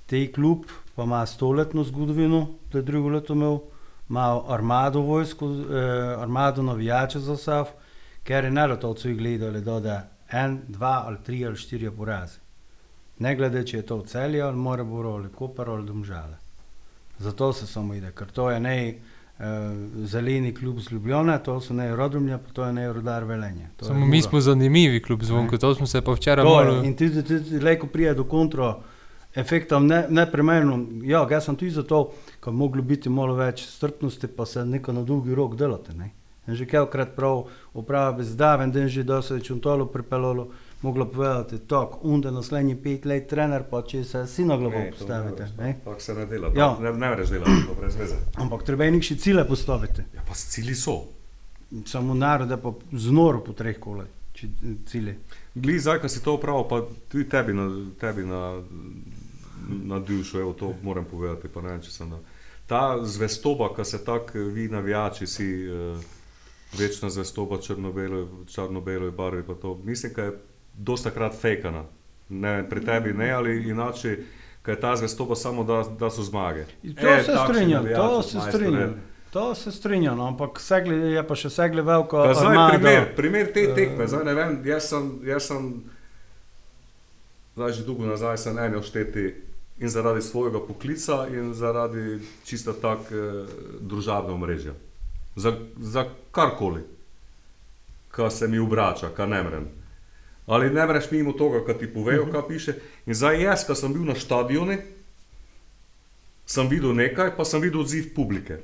Tej klub pa ima stoletno zgodovino, da je drugo leto imel, ima armado vojsko, eh, armado navijače za sav, ker je nerotovci gledali, da da en, dva ali tri ali štiri porazi. Ne glede, če je to v celju ali Moraboro ali Koper ali Domžale. Zato se samo ide, ker to je nej uh, zeleni klub z Ljubljana, to so ne Rodomlja, pa to je ne Rodar Velenje. To je Samo mi smo zanimivi, kljub zvonku, to smo se pa včeraj je, in tudi, tudi lejko prije do kontro efekta ne, neprimerno. Ja, jaz sem tudi zato, ker bi moglo biti malo več strpnosti, pa se neko na dolgi rok delate. Ne? Že kelkrat prav uprava bez daven, den že dosti čuntolo pripeljalo, moglo povedati, tok, unde naslednji pet let trener, pa če se si na glavo postavite. ne. Tako se ne dela. Ja. Ne, ne moreš delati, to brez veze. Ampak treba je nekši cilje postaviti. Ja, pa cili so. Samo narod je pa znoro po treh koleh, če cilje. Gli, zdaj, ko si to upravil, pa tudi tebi na, tebi na, na dušo, evo to moram povedati, pa ne če sem na. Ta zvestoba, ki se tako vi navijači, si uh, večna zvestoba črno-beloj črno barvi, pa to mislim, da je dosta krat fejkana. Ne, pri tebi ne, ali inače, ker je ta zvestoba samo, da, da so zmage. To E, se strinjam, to se strinjam. To se strinjam, no, ampak segli, je pa še segli veliko. Pa zdaj armado. primer, primer te tekme, zdaj ne vem, jaz sem, jaz sem zdaj že dolgo nazaj sem eno šteti in zaradi svojega poklica in zaradi čisto tak eh, družabne omrežja. Za, za karkoli, kar se mi obrača, kar ne mrem. Ali ne mreš mimo tega, kar ti povejo, uh -huh. kaj piše. In zdaj jaz, ko sem bil na stadionu, sem videl nekaj, pa sem videl odziv publike.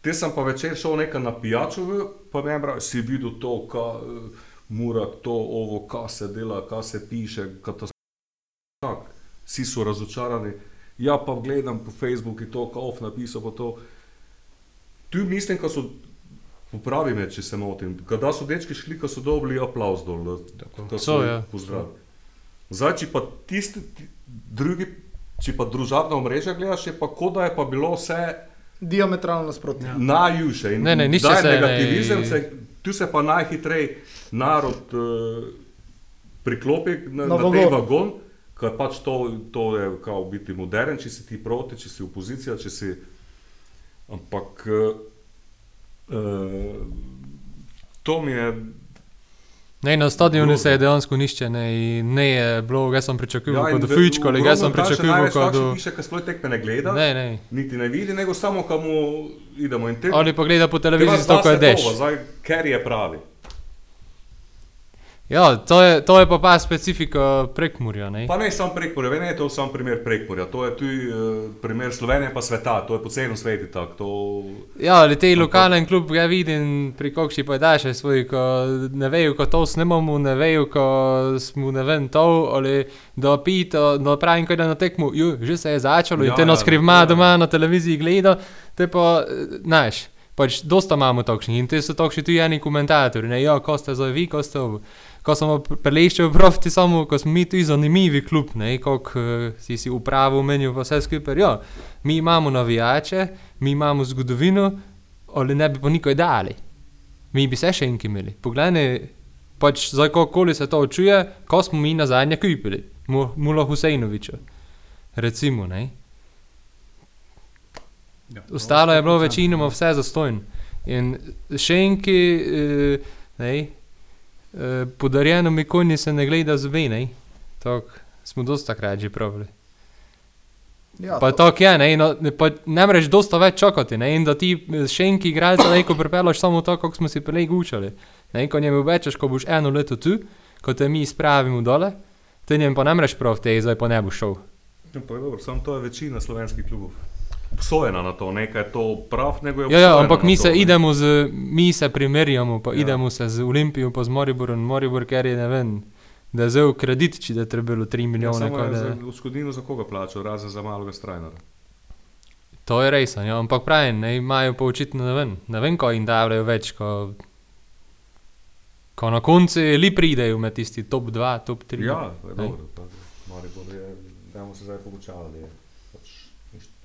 Te sem pa večer šel nekaj na pijačo, pa ne vem, si videl to, kaj mora to, ovo, kaj se dela, kaj se piše, katastrofa. Vsi so razočarani. Ja, pa gledam po Facebooku to, kaj off napisal, pa to. Tu mislim, da so, popravi me, če se motim, kada so dečki šli, ko so dobili aplauz dol, da- ko So, ja. pozdrav. Zdaj, če pa tisti ti- drugi, če pa družabna omrežja gledaš, je pa kot da je pa bilo vse Diametralno nasprotno. Ja. najjužje. In Ne, ne, daj se ne- negativizem, se, tu se pa najhitreje narod uh, priklopi na, Na na, tej vagon. ker pač to, to je kao biti modern, če si ti proti, če si opozicija, če si. Ampak uh, to mi je. Ne, na stadionu Grozno. se je dejansko nišče ne, ne je bilo, jaz sem pričakoval, kot v- Fujičko, ali jaz sem pričakoval, največ kot takšnih do... piše, ki sploh tekme ne gleda, Ne, ne. niti ne vidi, nego samo kamu idemo in te. Ali pa gleda po televiziji, ko je dež. ker je pravi. Ja, to je, to je pa pa specifika prekmurja, ne. Pa ne samo prekmorja, ne je to samo primer prekmorja, to je tudi uh, primer Slovenije pa sveta, to je po celem svetu tako. To... Ja, ali te lokalen klub ga vidim, pri kokši pa daš svoj, ko ne vejo, ko to snemamo, ne vejo, ko smo ne vem to, ali da pito, da pravim, ko da na tekmu, ju, že se je začelo in Ja, te nas ja, skrivma ja. doma na televiziji gleda, te pa, eh, znaš, pač dosta imamo takšnih in te so takšni tudi eni komentatorji, ne, ja, ko ste zdaj vi, ko ste ovo. Ko smo preleščali proti samo, ko smo mi tudi zanimivi klub, ne, kako uh, si si upravo menil, pa vse skupaj. Ja, mi imamo navijače, mi imamo zgodovino, ali ne bi pa nikoj dali. Mi bi se še enki imeli. Poglej, pač za kakoli se to čuje, ko smo mi na zadnje kupili, Mu- Mula Husejnoviča. Recimo, ne. Ja, Ostalo je bilo 100%. večinoma vse zastojno. In še enki, eh, ne, eh, podarjeno mi konji se ne gleda zobe, ne. Tako smo dosta krat že pravili. Ja, Pa to- tako je, ne, no, ne, pa ne moreš dosta več čakati, ne, in da ti eh, še enki igralca neko pripelaš samo to, kako smo si prej učili. Ne, ko njemu rečeš, ko boš eno leto tu, ko te mi spravimo dole, ti njem pa ne moreš prav te, zdaj pa ne boš šel. Ja, pa je dobro, samo to je večina slovenskih klubov. Obsojena na to, nekaj je to prav, nego je Ja, ja, obsojena ampak na mi to, se idemo z, mi se primerjamo, pa Ja. ja. idemo se z Olimpijo, pa z Moriborom, Moribor, ker je ne vem, da je vzel kredit, če da je trebalo 3 Ja, milijone. je da- za odškodnino za koga plačal, razen za malega strajnera. To je res, ja, ampak pravim, ne imajo pa očitno ne vem, ne vem, ko jim dajo več, ko, ko na koncu li pridejo med tisti top 2, top 3. Ja, to dobro. pa Maribor je, dajmo se zdaj pogučavali, je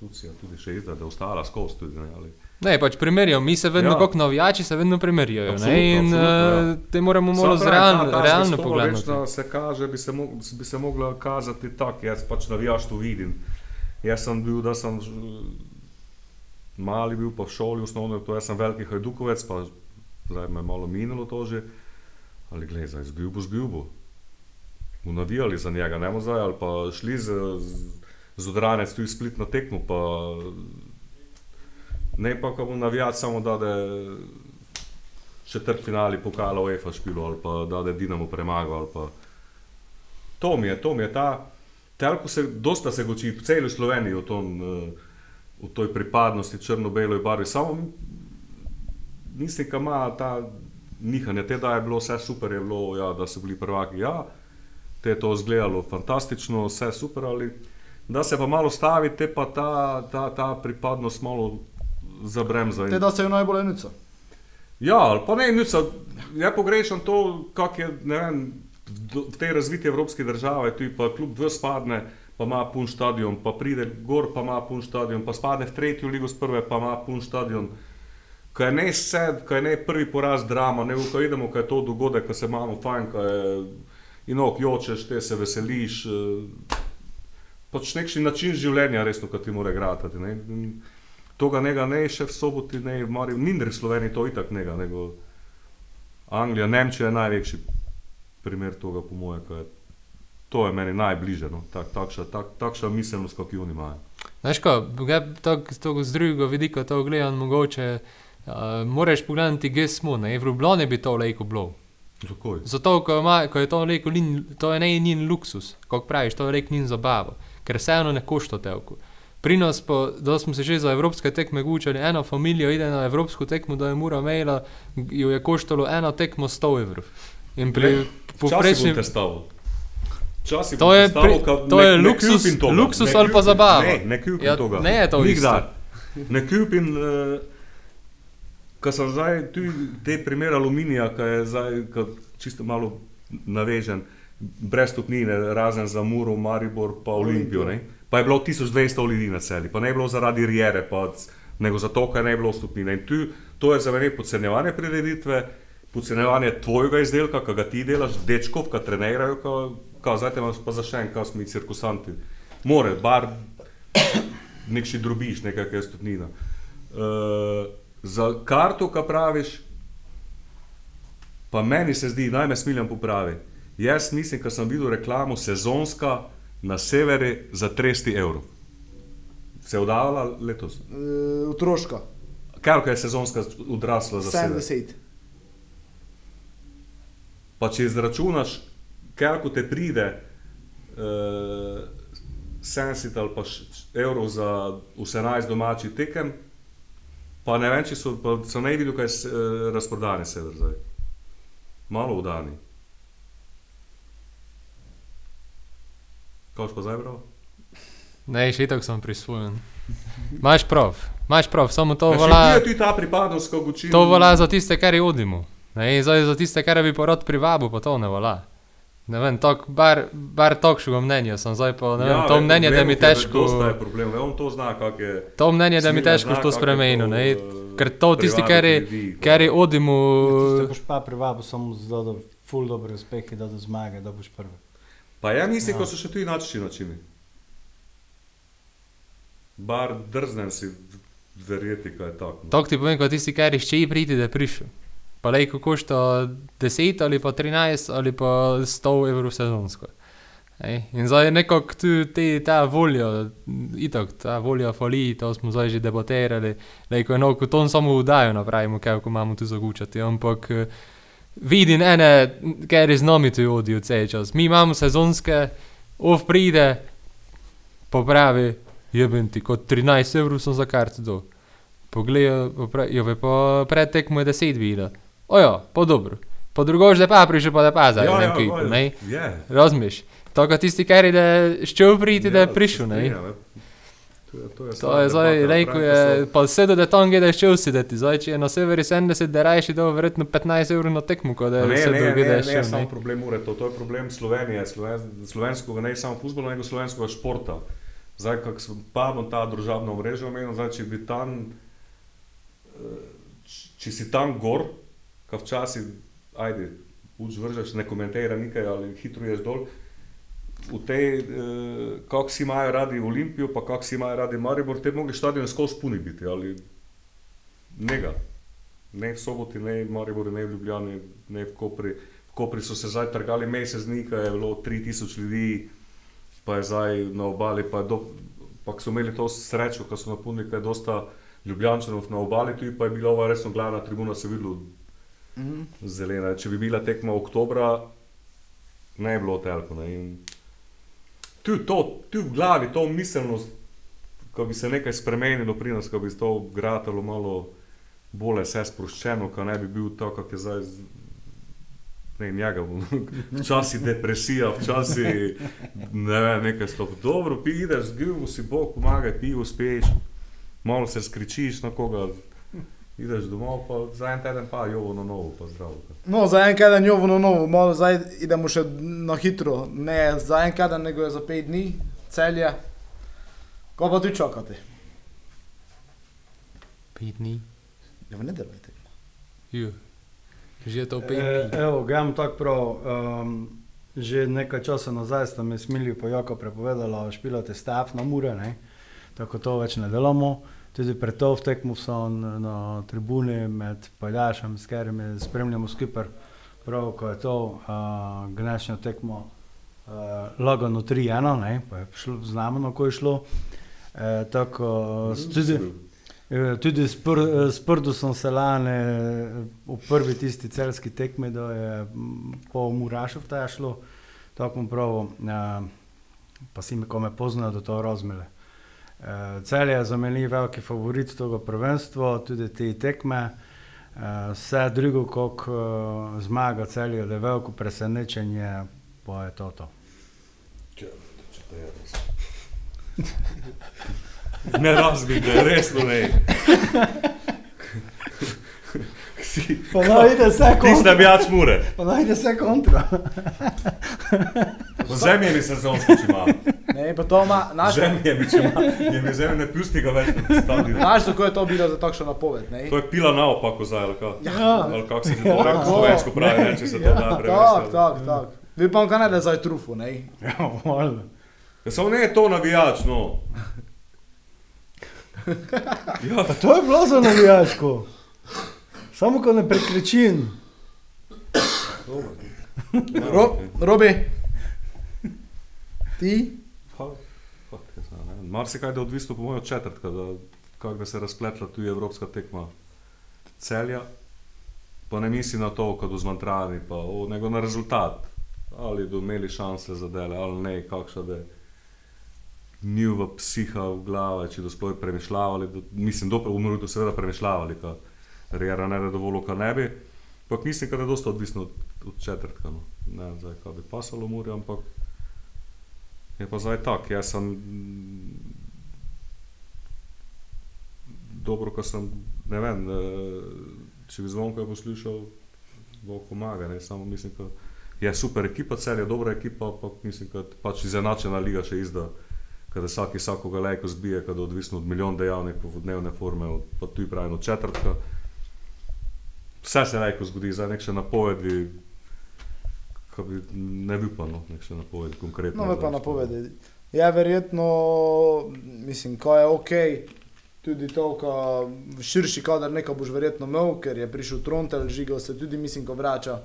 inštitucija tudi še izda, da je ostala skozi tudi, ne, ali. Ne, pač primerjamo, mi se vedno, Ja. ja. kot navijači, se vedno primerjajo. Absolutno, ne, In absolutno, ja. uh, te moramo malo ta realno zvestoba pogledati. večna Se kaže, bi se, mog, bi se mogla kazati tako, jaz pač navijaš to vidim. Jaz sem bil, da sem mali bil pa v šoli osnovno, to jaz sem veliki hajdukovec, pa zdaj me je malo minilo to že. Ali glej, zdaj zgubo, zgubo. Mu navijali za njega, ne bomo zdaj, ali pa šli z, z, z odranec tu iz split na tekmo, pa ne pa, ko bo navijati samo da, da četrt finali pokala UEFA špilo ali pa da, da Dinamo premagal pa to mi je, to mi je ta telko se, dosta se goči v celi Sloveniji o tom, eh, o toj pripadnosti črno-beloj barvi, samo mislim, da ima ta nihanje, te da je bilo vse super, je bilo, ja, da so bili prvaki. Ja, te je to izgledalo fantastično, vse super, ali da se pa malo stavi, te pa ta, ta, ta pripadnost malo zabremza. In- Te da se je najbolj enica. Ja, ali pa ne, nič, ja pogrešam to, kako je vem, v tej razviti evropski državi, tu pa kljub dve spadne, pa ima pun stadion, pa pride gor, pa ima pun stadion, pa spadne v tretjo ligo z prve, pa ima pun stadion. Ko je ne sed, ko je ne prvi poraz drama, ne ko idemo, ko je to dogodek, ko se imamo fajn, ko je inok jočeš, te se veseliš. eh, Pač nekšni način življenja, resno, kot ti mora gratati. Ne? Toga nega ne še v soboti, ne v Mariju, ni v Sloveniji to itak nega, nego Anglija, Nemčija je največji primer toga, po mojem, ko je. To je meni najbližje, no? tak, takša, tak, takša miselnost, kot jo oni imajo. Znaš, ko tako z drugega vidika to gledam, mogoče uh, moraš pogledati, kje smo. Ne? V Ljubljani bi to lejko bilo. Zakaj? Zato, ko, ima, ko je to lejko, to je ne njen luksus, kot praviš, to je lejko njen zabavo, ker vseeno ne košta telku. Pri nas pa, da smo se že za evropske tekme gučali, ena familija ide na evropsko tekmo, da je mura imela, jo je koštalo eno tekmo 100 evrov. In pri povprečnem. Včasih To je pri- to ne- je ne luksus- kupim toga, luksus ne ali pa kupim- zabava. Ne, ne kupim Ja, toga. ne je to Nikdar. Ne kupim, uh, ko sem zdaj tu te primer aluminija, ki je zdaj čisto malo navežen, brez stopnine, razen za Muro, Maribor, pa Olimpijo. Ne? Pa je bilo 1200 ljudi na celi, pa ne je bilo zaradi rijere, pa, nego zato, ker ne je bilo stopnine. In tu, to je za mene podcenjevanje prireditve, podcenjevanje tvojega izdelka, ki ga ti delaš, dečkov, ki trenirajo, kot zdaj te imaš pa za še en, kot smo mi cirkusanti. More, bar nekši drobiš, nekaj, kar je stopnina. Uh, za karto, ki praviš, pa meni se zdi, naj me smiljam popravi. Jaz mislim, ker sem videl reklamo sezonska na severi za 300 evrov. Se je oddavala letos? Uh, otroška, Kaj je sezonska odrasla za sever? 70. Pa če izračunaš, koliko te pride, uh, 70 ali pa evrov za 18 domačih tekem, pa ne vem, če so, so ne videl, kaj je uh, razprodani sever zdaj. Malo vdani. Kaj boš pa zdaj bral? Ne, še tako sem prisvojen. Imaš prav, imaš prav, samo to velja, je tudi ta pripadnost, ko učim. to velja za tiste, kar je odimo. Ne, in zdaj za tiste, kar bi porod privabil, pa to ne velja. Ne vem, tok, bar, bar takšnega mnenja sem zdaj pa, ne vem, to vem, mnenje, da mi težko, dosta je problem, on to zna, kak je. to mnenje, da mi težko zna, to spremenil, to, ne, eh, ker to tisti, kar je, kar je odimo, Ti boš pa privabil samo da ful dobre uspehe, da do zmage, da boš prvi. Pa ja mislim, Ja. ko so še tu inačni načini. Bar drznem si verjeti, kaj je tako. no. Tok ti povem, kot tisti, kar je še priti, da je prišel. Pa lej, ko košta 10 ali pa 13 ali pa 100 evrov sezonsko. Ej, in zdaj je nekako tu te, ta volja, itak, ta volja fali, to smo zdaj že debatirali, ko je no, ko to samo vdajo napravimo, kaj ko imamo tu zagučati, ampak eh, vidim ene, ker je z nami tu odijo cel čas. Mi imamo sezonske, ov pride, popravi, jeben ti, kot 13 evrov sem za karto dol. Poglej, jo je pa pred tekmo je 10 videla. Ojo, pa dobro. Po drugož, da pa prišel, pa da pa zdaj, ne valjda. ne. Je. Razumeš? To, kar tisti, kar je da šel priti, da je prišel, ne. Ja, ne. To je, to je, zdaj, rekel je, pa sedel, da tam gledaš šel sedeti. Zdaj, če je na severi 70, da rajši dal verjetno 15 evrov na tekmo, kot da Ne, je ne, sedel, ne, ne, gledaš ne, šel, samo ne. problem ure, to, to je problem Slovenije, sloven, slovenskega, ne samo futbola, nego slovenskega športa. Zdaj, kako sem pa bom ta družabna mreža omenil, zdaj, če bi tam, eh, če si tam gor, ka včasih, ajde, uč vržeš, ne komentira nekaj ali hitro ješ dol, v tej, eh, kako si imajo radi Olimpijo, pa kako si imajo radi Maribor, te mogli stadion skozi puni biti, ali nega. Ne v soboti, ne v Mariboru, ne v Ljubljani, ne v Kopri. V Kopri so se zdaj trgali mesec dni, ko je bilo 3000 ljudi, pa je zdaj na obali, pa, do, pa so imeli to srečo, ko so napolnili, da je dosta Ljubljančanov na obali, tu pa je bila ova resno glavna tribuna, se je videlo Mhm. zelena. Če bi bila tekma oktobra, ne bi bilo telko. Ne? In Tu, to, tu v glavi, to miselnost, ko bi se nekaj spremenilo pri nas, ko bi to gratalo malo bolje vse sproščeno, ko ne bi bil to, kak je zdaj. Ne, njega bom. Včasih depresija, včasih ne vem, nekaj slov. Dobro, pi, ideš, zgiv si Bog, pomagaj, pivo spiješ, malo se skričiš na koga, ideš domov, pa za en teden pa jovo na novo, pa zdravo. No, za en kaden jovo na novo, malo zdaj idemo še na hitro. Ne za en kaden, nego je za pet dni, celje. Ko pa tu čakate? Pet dni. Ja, v nedeljo. Ju. Že je to pet E, dni. evo, grem tako prav. Um, že nekaj časa nazaj sta mi smili pojoko prepovedala, špilate stav na mure, ne? tako to več ne delamo. Tudi pred to v tekmu sem na tribuni med Paljašem, s katerimi spremljamo skupaj. Prav, ko je to uh, gnešnjo tekmo uh, lagano 3-1, ne, pa je šlo, znamo, ko je šlo. E, tako, tudi, Eh, Tudi s, pr, eh, s Prdusom se lani eh, v prvi tisti celski tekmi, da je mm, po Murašov ta šlo, tako bom prav, eh, pa si mi kome poznajo, da to razmele. Eh, Cel je za meni veliki favorit tega prvenstva, tudi te tekme. Eh, Vse drugo, kot eh, zmaga cel je, da je veliko presenečenje, pa je to to. Ne razbite, resno ne. Si- Pa najde vse Ti ste več mure. Pa najde vse kontra. Zemlje mi sezonsko, če ima. Ne, pa to ima, naš, Zemlje mi, če ima. Je mi zemlje ne pusti ga več na stadionu. naš, kako je to bilo za takšno napoved, ne? To je pila naopako zdaj, ali kako? Ja. Ali kako se to reko slovensko pravi, ne, če se to da Tak, prevesti. tak, tak. Vi pa kaj ne da zdaj trufu, ne? Ja, valjda. Ja, samo ne je to navijač, no. Ja, Pa to je bilo za navijačko. Samo ko ne prekrečim. Ro, Robi, ti? Ne vem. Marsikaj je odvisno po mojem od četrtka, da, kako da se razpletla tu evropska tekma celja. Pa ne misli na to, kot v zmantrani, pa o, nego na rezultat. Ali bodo imeli šanse za dele, ali ne, kakšna da je njiva psiha v glave, če do sploh premišljavali, do, mislim, do umrli, seveda premišljavali, ka Rijera ne da dovolj, ka ne bi. Ampak mislim, da je dosta odvisno od, od četrtka. No. Ne vem, kaj bi pasalo Muri, ampak je pa zdaj tak. Jaz sem dobro, ko sem, ne vem, eh, če bi zvonko poslušal, bo pomaga, samo mislim, da je super ekipa, cel je dobra ekipa, ampak mislim, da pač izenačena liga še izda. Kada vsak vsakoga lajko zbije, kada je odvisno od milijon dejavnikov, od dnevne forme, od, pa tu pravim od četrtka. Vse se lajko zgodi, zdaj nek še napovedi, ko bi ne bil pa no, nek še napovedi konkretno. No, zdaj, pa napovedi. Ja, verjetno, mislim, ko je ok, tudi to, ko širši kader nekaj boš verjetno imel, ker je prišel Trontel, žigal se tudi, mislim, ko vrača.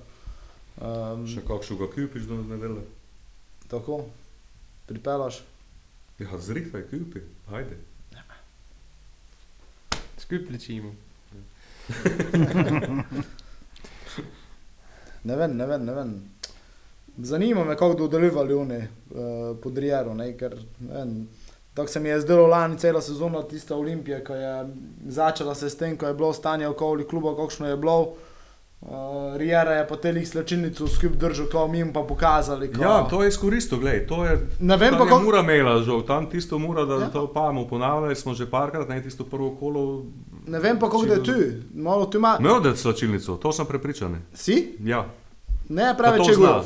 Um, Še kakšnega kupiš do nedelje? tako, pripelaš. Ja, zrihtaj kupi, ajde. Skupaj lečimo. Ne vem, ne vem, ne vem. Zanima me, kako bodo delivali oni uh, pod Rijero, ne, ker ne vem. Tako se mi je zdelo lani cela sezona, tista Olimpija, ko je začela se s tem, ko je bilo stanje okoli kluba, kakšno je bilo. Uh, Rijera je pa telih slčilnico skupaj držal, ko mi jim pa pokazali. Ko... Ja, to je izkoristil, gledaj, to je. Ne vem pa, kako- Mura imela žal, tam tisto mura, da Ja. to pamo ponavljali smo že parkrat, ne tisto prvo kolo. Ne vem pa, kako da je tu. Malo tu ima. Imel da slačilnico, to sem prepričan. Si? Ja, Ne pravi, če zna. gov.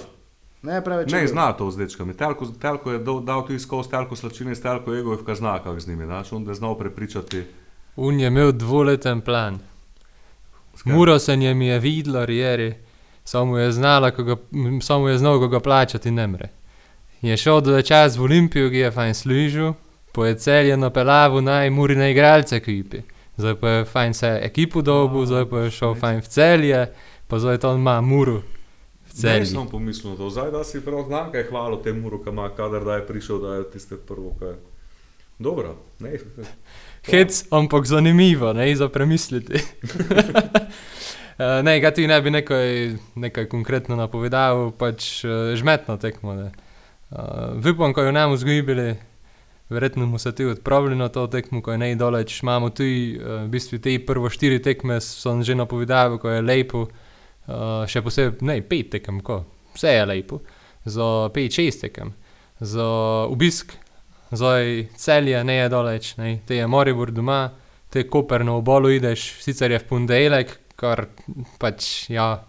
Ne pravi, če ne zna to z dečkami. Telko, telko je dal, dal tu izkos, telko slačilnic, telko ego je v kaznakah z njimi, znaš, on je znal prepričati. Un je imel dvoleten plan. Skaj? Muro se njem je videlo, Rijeri, samo je znala, ga, samo je znal, ko ga plačati ne mre. Je šel do čas v Olimpijo, ki je fajn služil, po je celje napelavu naj muri na igralce kupi. Zdaj pa je fajn se ekipu dobu, zdaj pa je šel fajn v celje, pa zdaj to on ima muru v Ne celju. sem pomislil na to, zdaj da si prav znam, kaj hvalo tem muru, ki ima, kadar da je prišel, da je tiste prvo, kaj. Dobro, ne. Hec, ampak zanimivo, ne za premisliti. Eh, ne, ga ti ne bi nekaj, nekaj konkretno napovedal, pač uh, žmetno tekmo. Uh, Vipom, ko jo nam vzgibili, verjetno mu se ti odpravili na to tekmo, ko je najdaleč. Imamo tudi, uh, v bistvu te prvo štiri tekme, sem že napovedal, ko je lepo, uh, še posebej, ne, pet tekem, ko, vse je lepo, za pet, šest tekem, za obisk, zdaj celje ne je daleč, ne, te je Moribor doma, te Koper na obalu ideš, sicer je v ponedeljek, kar pač, ja,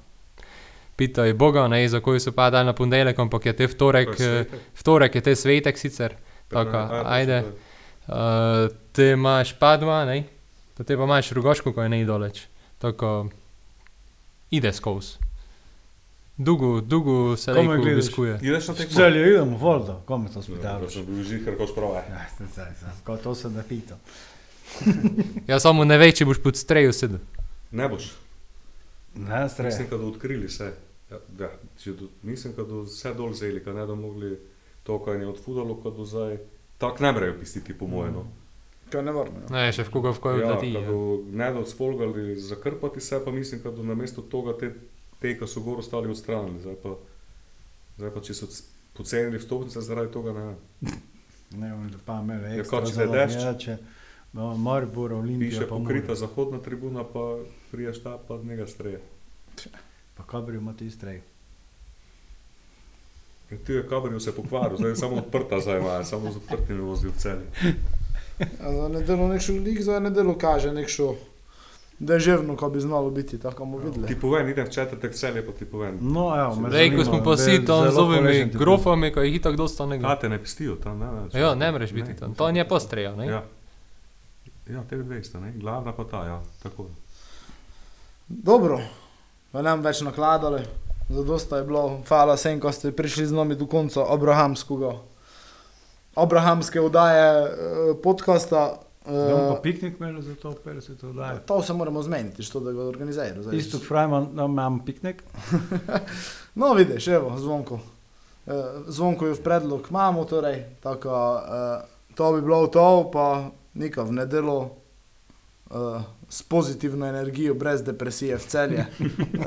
pito je Boga, ne, za koji so padali na ponedeljek, ampak je te vtorek, To je eh, svetek. vtorek je te svetek sicer. Tako, Ja, ajde. Uh, te imaš padma, ne? Pa te pa imaš rogoško, ko je ne daleč. Tako, ide skozi. Dugo, dugo se lepo gledaš. obiskuje. Ideš na tekmo? Celje idemo, vodo, kome to Ja, spitaš? ko sem bil žihar, ko sprava. Ja, ko to se ne pita. Ja, samo ne veš, če boš pod strejo sedel. Ne boš. Ne, Mislim, stre. da odkrili vse. Ja, ja, mislim, da vse dol zeli, da ne da mogli to, kar je odfudalo, kot do zdaj. Tako ne brejo pistiti, po mojem. No. Kaj ne moramo. Ja. Ne, še v koga v koju Ja, kad Ja. ne da odspolgali zakrpati se, pa mislim, da na mesto toga te, te ki so gor ostali odstranili. Zdaj pa, zdaj pa če so pocenili vstopnice zaradi toga, ne vem. Ne, pa imeli Ja, ekstra kot če za je dež. navijače. No, Maribor, Olimpija, Piše pa pokrita zahodna tribuna, pa priješ ta pa njega streje. Pa kabri ima ti strej. Ja, Ti je kabril se pokvaril, zdaj je samo odprta zdaj ima, samo z odprtimi vozi v. Ja, za nedeljo nekšo lik, za nedeljo kaže nekšo deževno, ko bi znalo biti, tako bomo videli. Ti povem, idem v četrtek celje, pa ti povem. No, evo, Zdaj, ko smo pa vsi tam z ovimi grofami, ko jih itak dosta ne gre. A te ne pistijo tam, ne? ne Ja, ne moreš biti tam. To je postreja, ne? Ja, ja teh 200, ne? glavna pa ta, ja, tako. Dobro, pa nam več nakladali, zadosta je bilo, hvala vsem, ko ste prišli z nami do konca abrahamskega, abrahamske oddaje eh, podcasta. Da bomo pa piknik imeli za to 50 oddaj. to se moramo zmeniti, što da ga organizirajo. zdaj. Isto Frajman, da imam piknik. No, vidiš, evo, zvonko. Eh, Zvonko je v predlog, imamo torej, tako, eh, to bi bilo to, pa nika v nedelo eh, s pozitivno energijo, brez depresije v celje.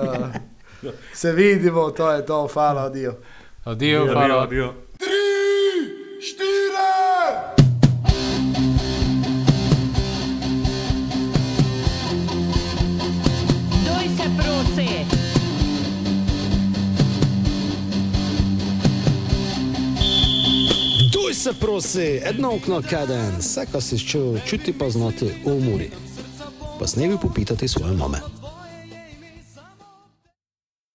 Eh, se vidimo, to je to, hvala, adijo. Adijo, hvala. adijo. Prosi! Duj se prosi, edno okno kaden, vse, kar si čutil, čuti pa znati umori. Pa s nebi popitati svoje mame.